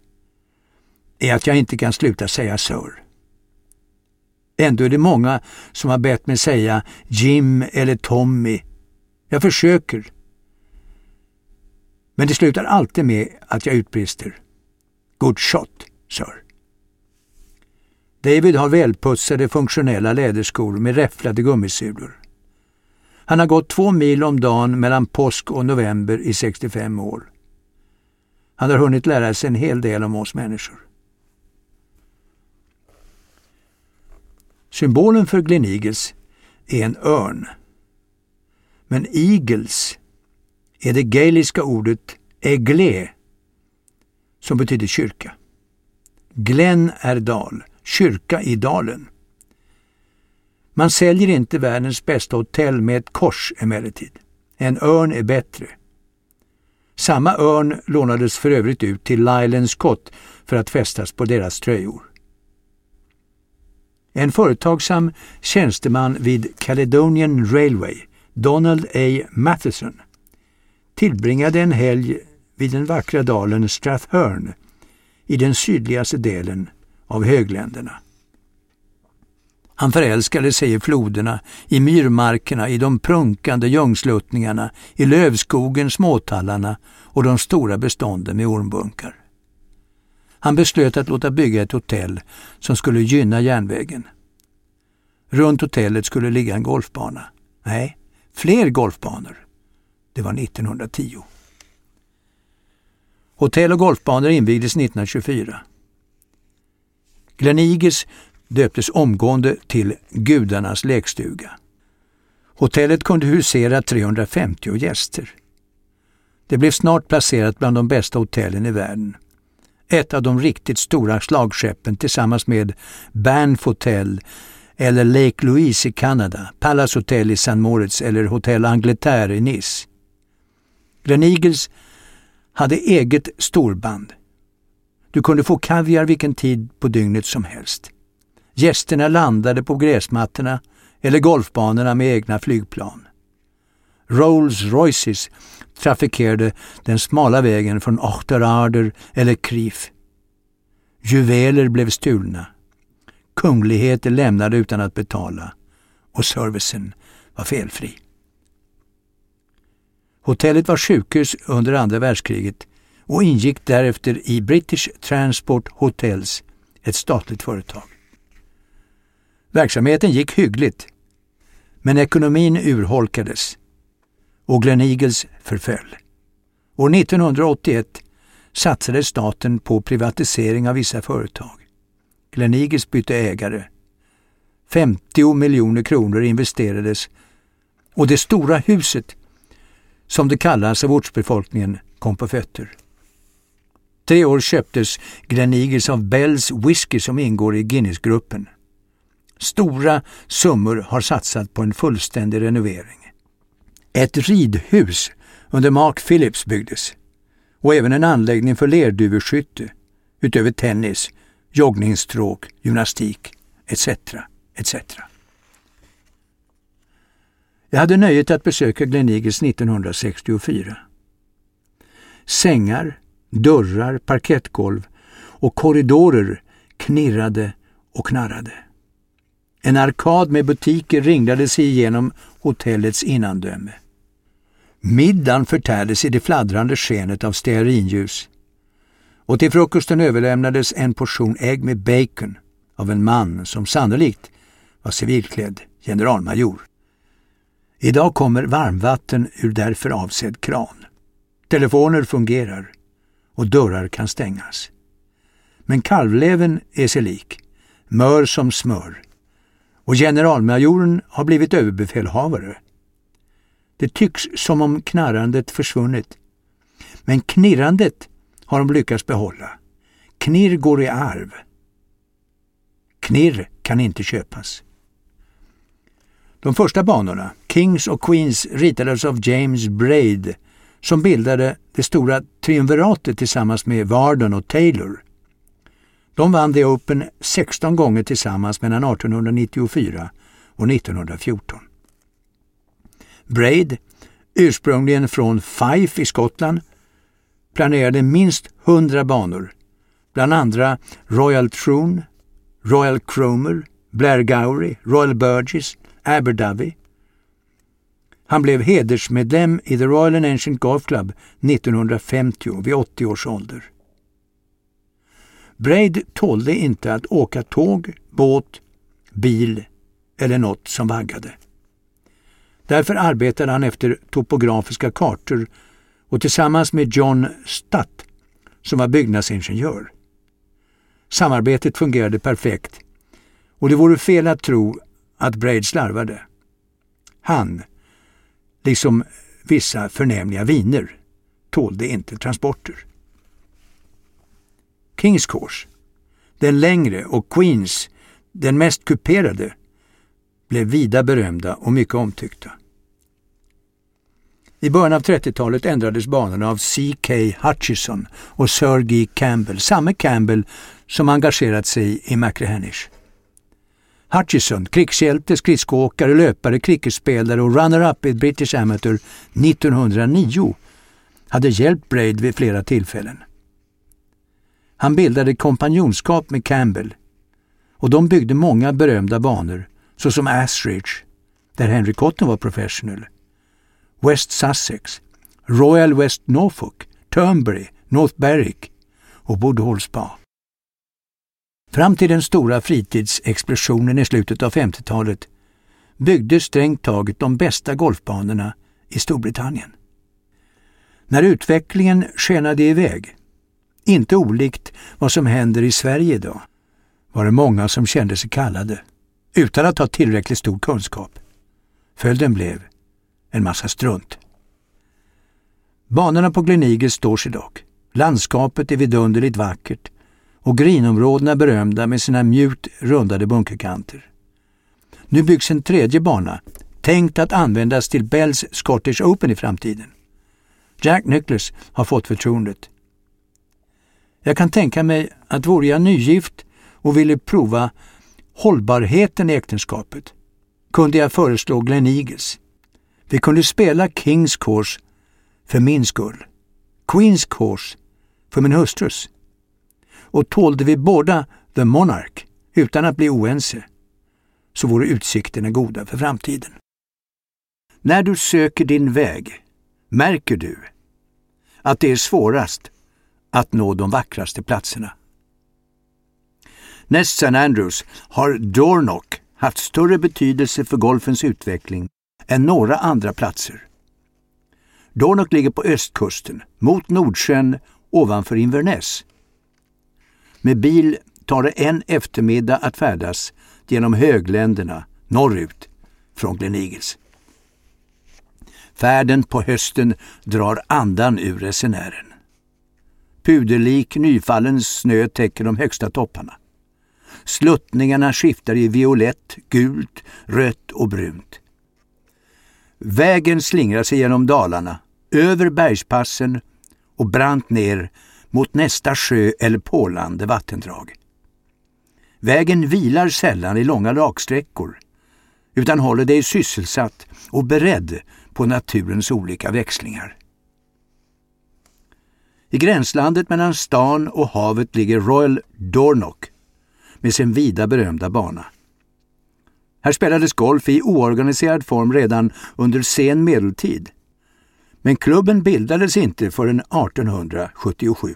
är att jag inte kan sluta säga Sir. Ändå är det många som har bett mig säga Jim eller Tommy. Jag försöker. Men det slutar alltid med att jag utbrister. Good shot, sir. David har välputsade funktionella läderskor med räfflade gummisulor. Han har gått två mil om dagen mellan påsk och november i 65 år. Han har hunnit lära sig en hel del om oss människor. Symbolen för Glen Eagles är en örn. Men Eagles är det gaeliska ordet egle som betyder kyrka. Glen är dal kyrka i dalen. Man säljer inte världens bästa hotell med ett kors emellertid. En örn är bättre. Samma örn lånades för övrigt ut till Lyland Scott för att fästas på deras tröjor. En företagsam tjänsteman vid Caledonian Railway, Donald A. Matheson, tillbringade en helg vid den vackra dalen Strathern i den sydligaste delen av högländerna. Han förälskade sig i floderna, i myrmarkerna, i de prunkande ljungsluttningarna, i lövskogen, småtallarna och de stora bestånden med ormbunkar. Han beslöt att låta bygga ett hotell som skulle gynna järnvägen. Runt hotellet skulle ligga en golfbana. Nej, fler golfbanor. Det var 1910. Hotell och golfbanor invigdes 1924. Gleniges döptes omgående till Gudarnas lekstuga. Hotellet kunde husera 350 gäster. Det blev snart placerat bland de bästa hotellen i världen. Ett av de riktigt stora slagskeppen tillsammans med Banff Hotel eller Lake Louise i Kanada, Palace Hotel i St. Moritz eller Hotel Angleterre i Nice. Gleneagles hade eget storband. Du kunde få kaviar vilken tid på dygnet som helst. Gästerna landade på gräsmattorna eller golfbanorna med egna flygplan. Rolls Royces trafikerade den smala vägen från Ochterarder eller Krif. Juveler blev stulna. Kungligheter lämnade utan att betala och servicen var felfri. Hotellet var sjukhus under andra världskriget och ingick därefter i British Transport Hotels, ett statligt företag. Verksamheten gick hyggligt, men ekonomin urholkades och Gleneagles förföll. År 1981 satsade staten på privatisering av vissa företag. Gleneagles bytte ägare. 50 miljoner kronor investerades och det stora huset, som det kallas av ortsbefolkningen, kom på fötter. Tre år köptes Gleneagles av Bells Whisky som ingår i Guinnessgruppen. Stora summor har satsat på en fullständig renovering. Ett ridhus under Mark Phillips byggdes och även en anläggning för lerduveskytte utöver tennis, joggningsstråk, gymnastik etc. etc. Jag hade nöjet att besöka Gleneagles 1964. Sängar, dörrar, parkettgolv och korridorer knirrade och knarrade. En arkad med butiker ringlade sig igenom hotellets innandöme. Middagen förtärdes i det fladdrande skenet av stearinljus. Och till frukosten överlämnades en portion ägg med bacon av en man som sannolikt var civilklädd generalmajor. Idag kommer varmvatten ur därför avsedd kran. Telefoner fungerar och dörrar kan stängas. Men kalvleven är sig lik, mör som smör och generalmajoren har blivit överbefälhavare. Det tycks som om knarrandet försvunnit. Men knirrandet har de lyckats behålla. Knirr går i arv. Knirr kan inte köpas. De första banorna, Kings och Queens, ritades av James Braid som bildade det stora triumviratet tillsammans med Varden och Taylor. De vann The Open 16 gånger tillsammans mellan 1894 och 1914. Braid, ursprungligen från Fife i Skottland, planerade minst 100 banor, bland andra Royal Troon, Royal Cromer, Blair Gowrie, Royal Burgess, Aberdovey. Han blev hedersmedlem i The Royal and Ancient Golf Club 1950 vid 80 års ålder. Braid tålde inte att åka tåg, båt, bil eller något som vaggade. Därför arbetade han efter topografiska kartor och tillsammans med John Stutt, som var byggnadsingenjör. Samarbetet fungerade perfekt och det vore fel att tro att Braid slarvade. Han, liksom vissa förnämliga viner, tålde inte transporter. Kings Course, den längre och Queens, den mest kuperade, blev vida berömda och mycket omtyckta. I början av 30-talet ändrades banorna av C.K. Hutchison och Sir G. Campbell, samme Campbell som engagerat sig i McRehanish. Hutchison, krigshjälte, skridskoåkare, löpare, cricketspelare och runner-up i British Amateur 1909, hade hjälpt Braid vid flera tillfällen. Han bildade kompanjonskap med Campbell och de byggde många berömda banor såsom Asridge, där Henry Cotton var professional, West Sussex, Royal West Norfolk, Turnberry, North Berwick och Woodhall Spa. Fram till den stora fritidsexplosionen i slutet av 50-talet byggde strängt taget de bästa golfbanorna i Storbritannien. När utvecklingen skenade iväg, inte olikt vad som händer i Sverige idag, var det många som kände sig kallade, utan att ha tillräckligt stor kunskap. Följden blev en massa strunt. Banorna på Gleneagles står sig dock. Landskapet är vidunderligt vackert och grinområdena berömda med sina mjukt rundade bunkerkanter. Nu byggs en tredje bana, tänkt att användas till Bells Scottish Open i framtiden. Jack Nicklaus har fått förtroendet. Jag kan tänka mig att vore jag nygift och ville prova hållbarheten i äktenskapet kunde jag föreslå Glen Eagles. Vi kunde spela Kings Course för min skull, Queens Course för min hustrus. Och tålde vi båda The Monarch utan att bli oense så vore utsikterna goda för framtiden. När du söker din väg märker du att det är svårast att nå de vackraste platserna. Näst St. Andrews har Dornock haft större betydelse för golfens utveckling än några andra platser. Dornock ligger på östkusten, mot Nordsjön ovanför Inverness. Med bil tar det en eftermiddag att färdas genom högländerna norrut från Gleneagles. Färden på hösten drar andan ur resenären. Puderlik nyfallen snö täcker de högsta topparna. Sluttningarna skiftar i violett, gult, rött och brunt. Vägen slingrar sig genom dalarna, över bergspassen och brant ner mot nästa sjö eller pålande vattendrag. Vägen vilar sällan i långa raksträckor utan håller dig sysselsatt och beredd på naturens olika växlingar. I gränslandet mellan stan och havet ligger Royal Dornock med sin vida berömda bana. Här spelades golf i oorganiserad form redan under sen medeltid. Men klubben bildades inte förrän 1877.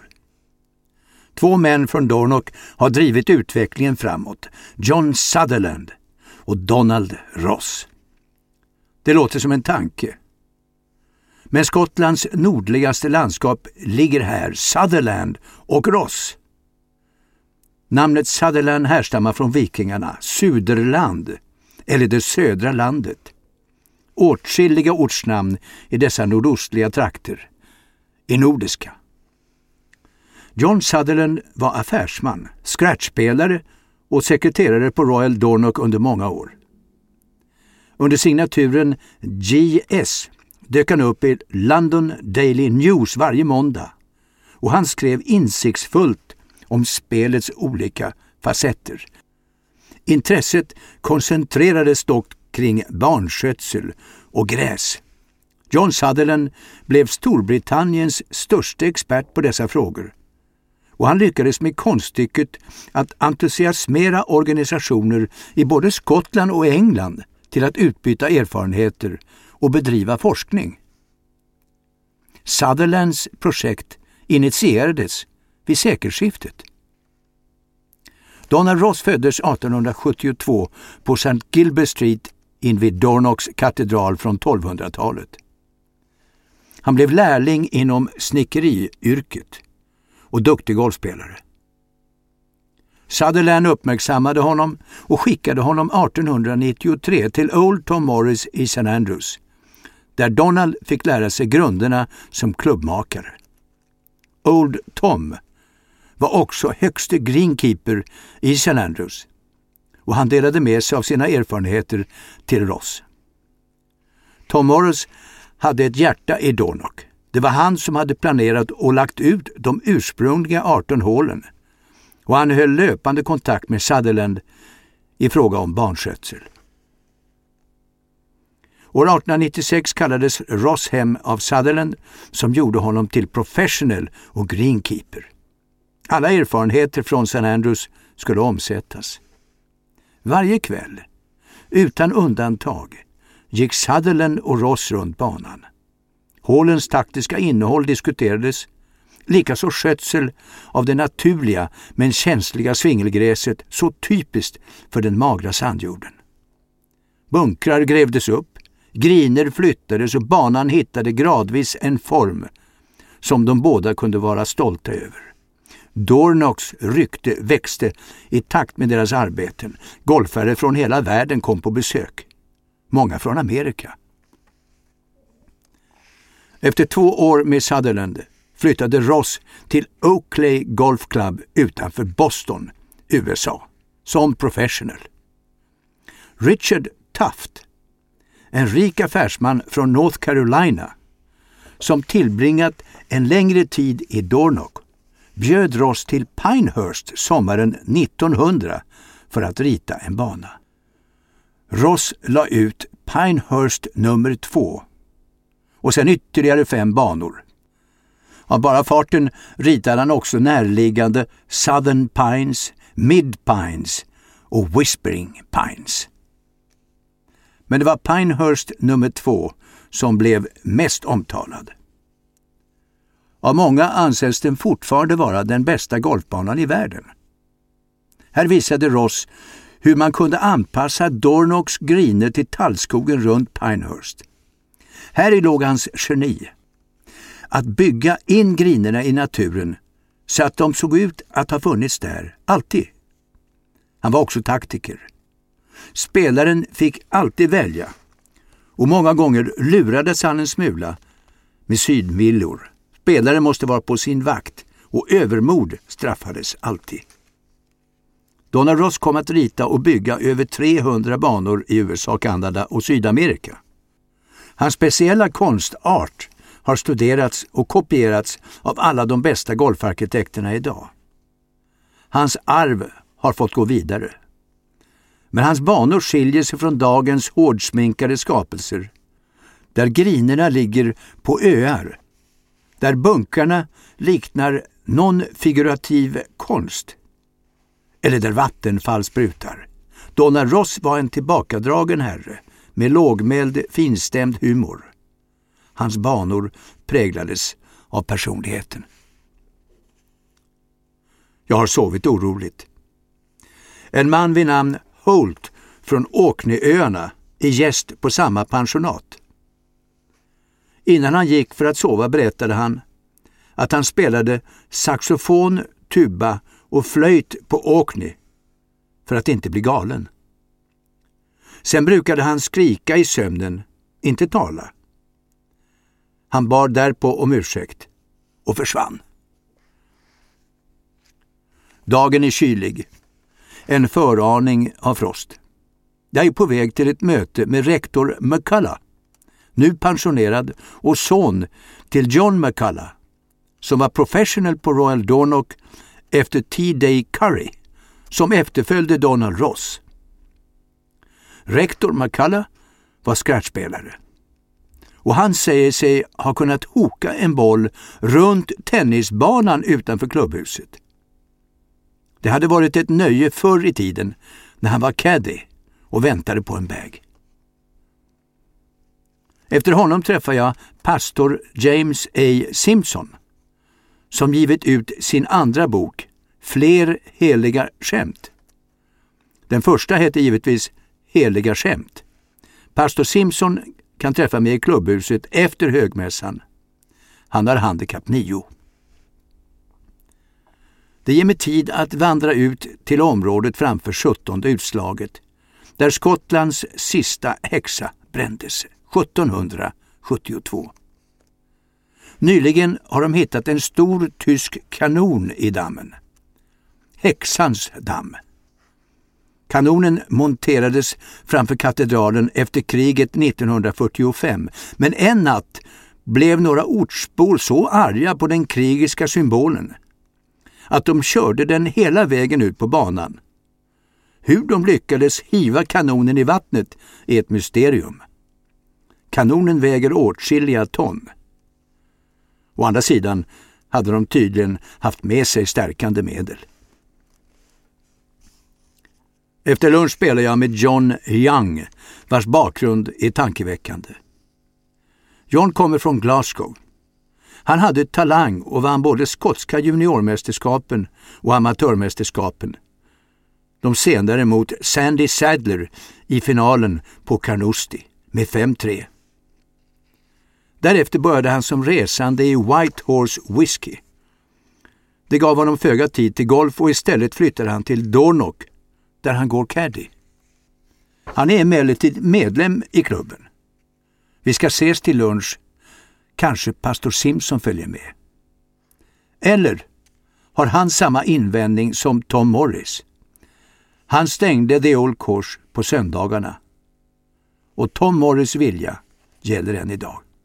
Två män från Dornock har drivit utvecklingen framåt. John Sutherland och Donald Ross. Det låter som en tanke. Men Skottlands nordligaste landskap ligger här, Sutherland och Ross. Namnet Sutherland härstammar från vikingarna, Suderland, eller det södra landet. Åtskilliga ortsnamn i dessa nordostliga trakter är nordiska. John Sutherland var affärsman, scratchspelare och sekreterare på Royal Dornock under många år. Under signaturen GS dök han upp i London Daily News varje måndag och han skrev insiktsfullt om spelets olika facetter. Intresset koncentrerades dock kring barnskötsel och gräs. John Sutherland blev Storbritanniens största expert på dessa frågor och han lyckades med konststycket att entusiasmera organisationer i både Skottland och England till att utbyta erfarenheter och bedriva forskning. Sutherlands projekt initierades vid sekelskiftet. Donald Ross föddes 1872 på St. Gilbert Street invid Dornocks katedral från 1200-talet. Han blev lärling inom snickeriyrket och duktig golfspelare. Sutherland uppmärksammade honom och skickade honom 1893 till Old Tom Morris i St. Andrews, där Donald fick lära sig grunderna som klubbmakare. Old Tom var också högste greenkeeper i St. Andrews och han delade med sig av sina erfarenheter till Ross. Tom Morris hade ett hjärta i Dornock. Det var han som hade planerat och lagt ut de ursprungliga 18 hålen och han höll löpande kontakt med Sutherland i fråga om barnskötsel. År 1896 kallades Ross hem av Sutherland som gjorde honom till professional och greenkeeper. Alla erfarenheter från St. Andrews skulle omsättas. Varje kväll, utan undantag, gick Sutherland och Ross runt banan. Hålens taktiska innehåll diskuterades, likaså skötsel av det naturliga men känsliga svingelgräset så typiskt för den magra sandjorden. Bunkrar grävdes upp, griner flyttades och banan hittade gradvis en form som de båda kunde vara stolta över. Dornocks rykte växte i takt med deras arbeten. Golfare från hela världen kom på besök. Många från Amerika. Efter två år med Sutherland flyttade Ross till Oakley Golf Club utanför Boston, USA, som professional. Richard Tuft, en rik affärsman från North Carolina som tillbringat en längre tid i Dornock, bjöd Ross till Pinehurst sommaren 1900 för att rita en bana. Ross la ut Pinehurst nummer två och sen ytterligare fem banor. Av bara farten ritade han också närliggande Southern Pines, Mid Pines och Whispering Pines. Men det var Pinehurst nummer två som blev mest omtalad. Av många anses den fortfarande vara den bästa golfbanan i världen. Här visade Ross hur man kunde anpassa Dornocks griner till tallskogen runt Pinehurst. Här låg hans geni. Att bygga in grinerna i naturen så att de såg ut att ha funnits där, alltid. Han var också taktiker. Spelaren fick alltid välja och många gånger lurades han en smula med sydmillor. Spelaren måste vara på sin vakt och övermod straffades alltid. Donald Ross kom att rita och bygga över 300 banor i USA, Kanada och Sydamerika. Hans speciella konstart har studerats och kopierats av alla de bästa golfarkitekterna idag. Hans arv har fått gå vidare. Men hans banor skiljer sig från dagens hårdsminkade skapelser, där grinerna ligger på öar, där bunkarna liknar non-figurativ konst, eller där vattenfall sprutar. Donald Ross var en tillbakadragen herre med lågmäld, finstämd humor. Hans banor präglades av personligheten. Jag har sovit oroligt. En man vid namn Holt från Åkneöarna är gäst på samma pensionat. Innan han gick för att sova berättade han att han spelade saxofon, tuba och flöjt på Åkney för att inte bli galen. Sen brukade han skrika i sömnen, inte tala. Han bar därpå om ursäkt och försvann. Dagen är kylig. En föraning av frost. Jag är på väg till ett möte med rektor McCullough, nu pensionerad och son till John McCullough, som var professional på Royal Dornock efter T-Day Curry, som efterföljde Donald Ross. Rektor McCullough var scratchspelare och han säger sig ha kunnat hoka en boll runt tennisbanan utanför klubbhuset. Det hade varit ett nöje förr i tiden när han var caddy och väntade på en bag. Efter honom träffade jag pastor James A. Simpson som givit ut sin andra bok Fler heliga skämt. Den första hette givetvis Heliga skämt. Pastor Simpson kan träffa mig i klubbhuset efter högmässan. Han har handikapp 9. Det ger mig tid att vandra ut till området framför 17 utslaget, där Skottlands sista häxa brändes 1772. Nyligen har de hittat en stor tysk kanon i dammen. Häxans damm. Kanonen monterades framför katedralen efter kriget 1945, men en natt blev några ortsbor så arga på den krigiska symbolen att de körde den hela vägen ut på banan. Hur de lyckades hiva kanonen i vattnet är ett mysterium. Kanonen väger åtskilliga ton. Å andra sidan hade de tydligen haft med sig stärkande medel. Efter lunch spelar jag med John Young, vars bakgrund är tankeväckande. John kommer från Glasgow. Han hade talang och vann både skotska juniormästerskapen och amatörmästerskapen. De senare mot Sandy Sadler i finalen på Carnoustie med 5-3. Därefter började han som resande i White Horse Whiskey. Det gav honom föga tid till golf och istället flyttade han till Dornock där han går caddy. Han är emellertid medlem i klubben. Vi ska ses till lunch. Kanske pastor Simpson följer med. Eller har han samma invändning som Tom Morris? Han stängde The Old Course på söndagarna. Och Tom Morris vilja gäller än idag.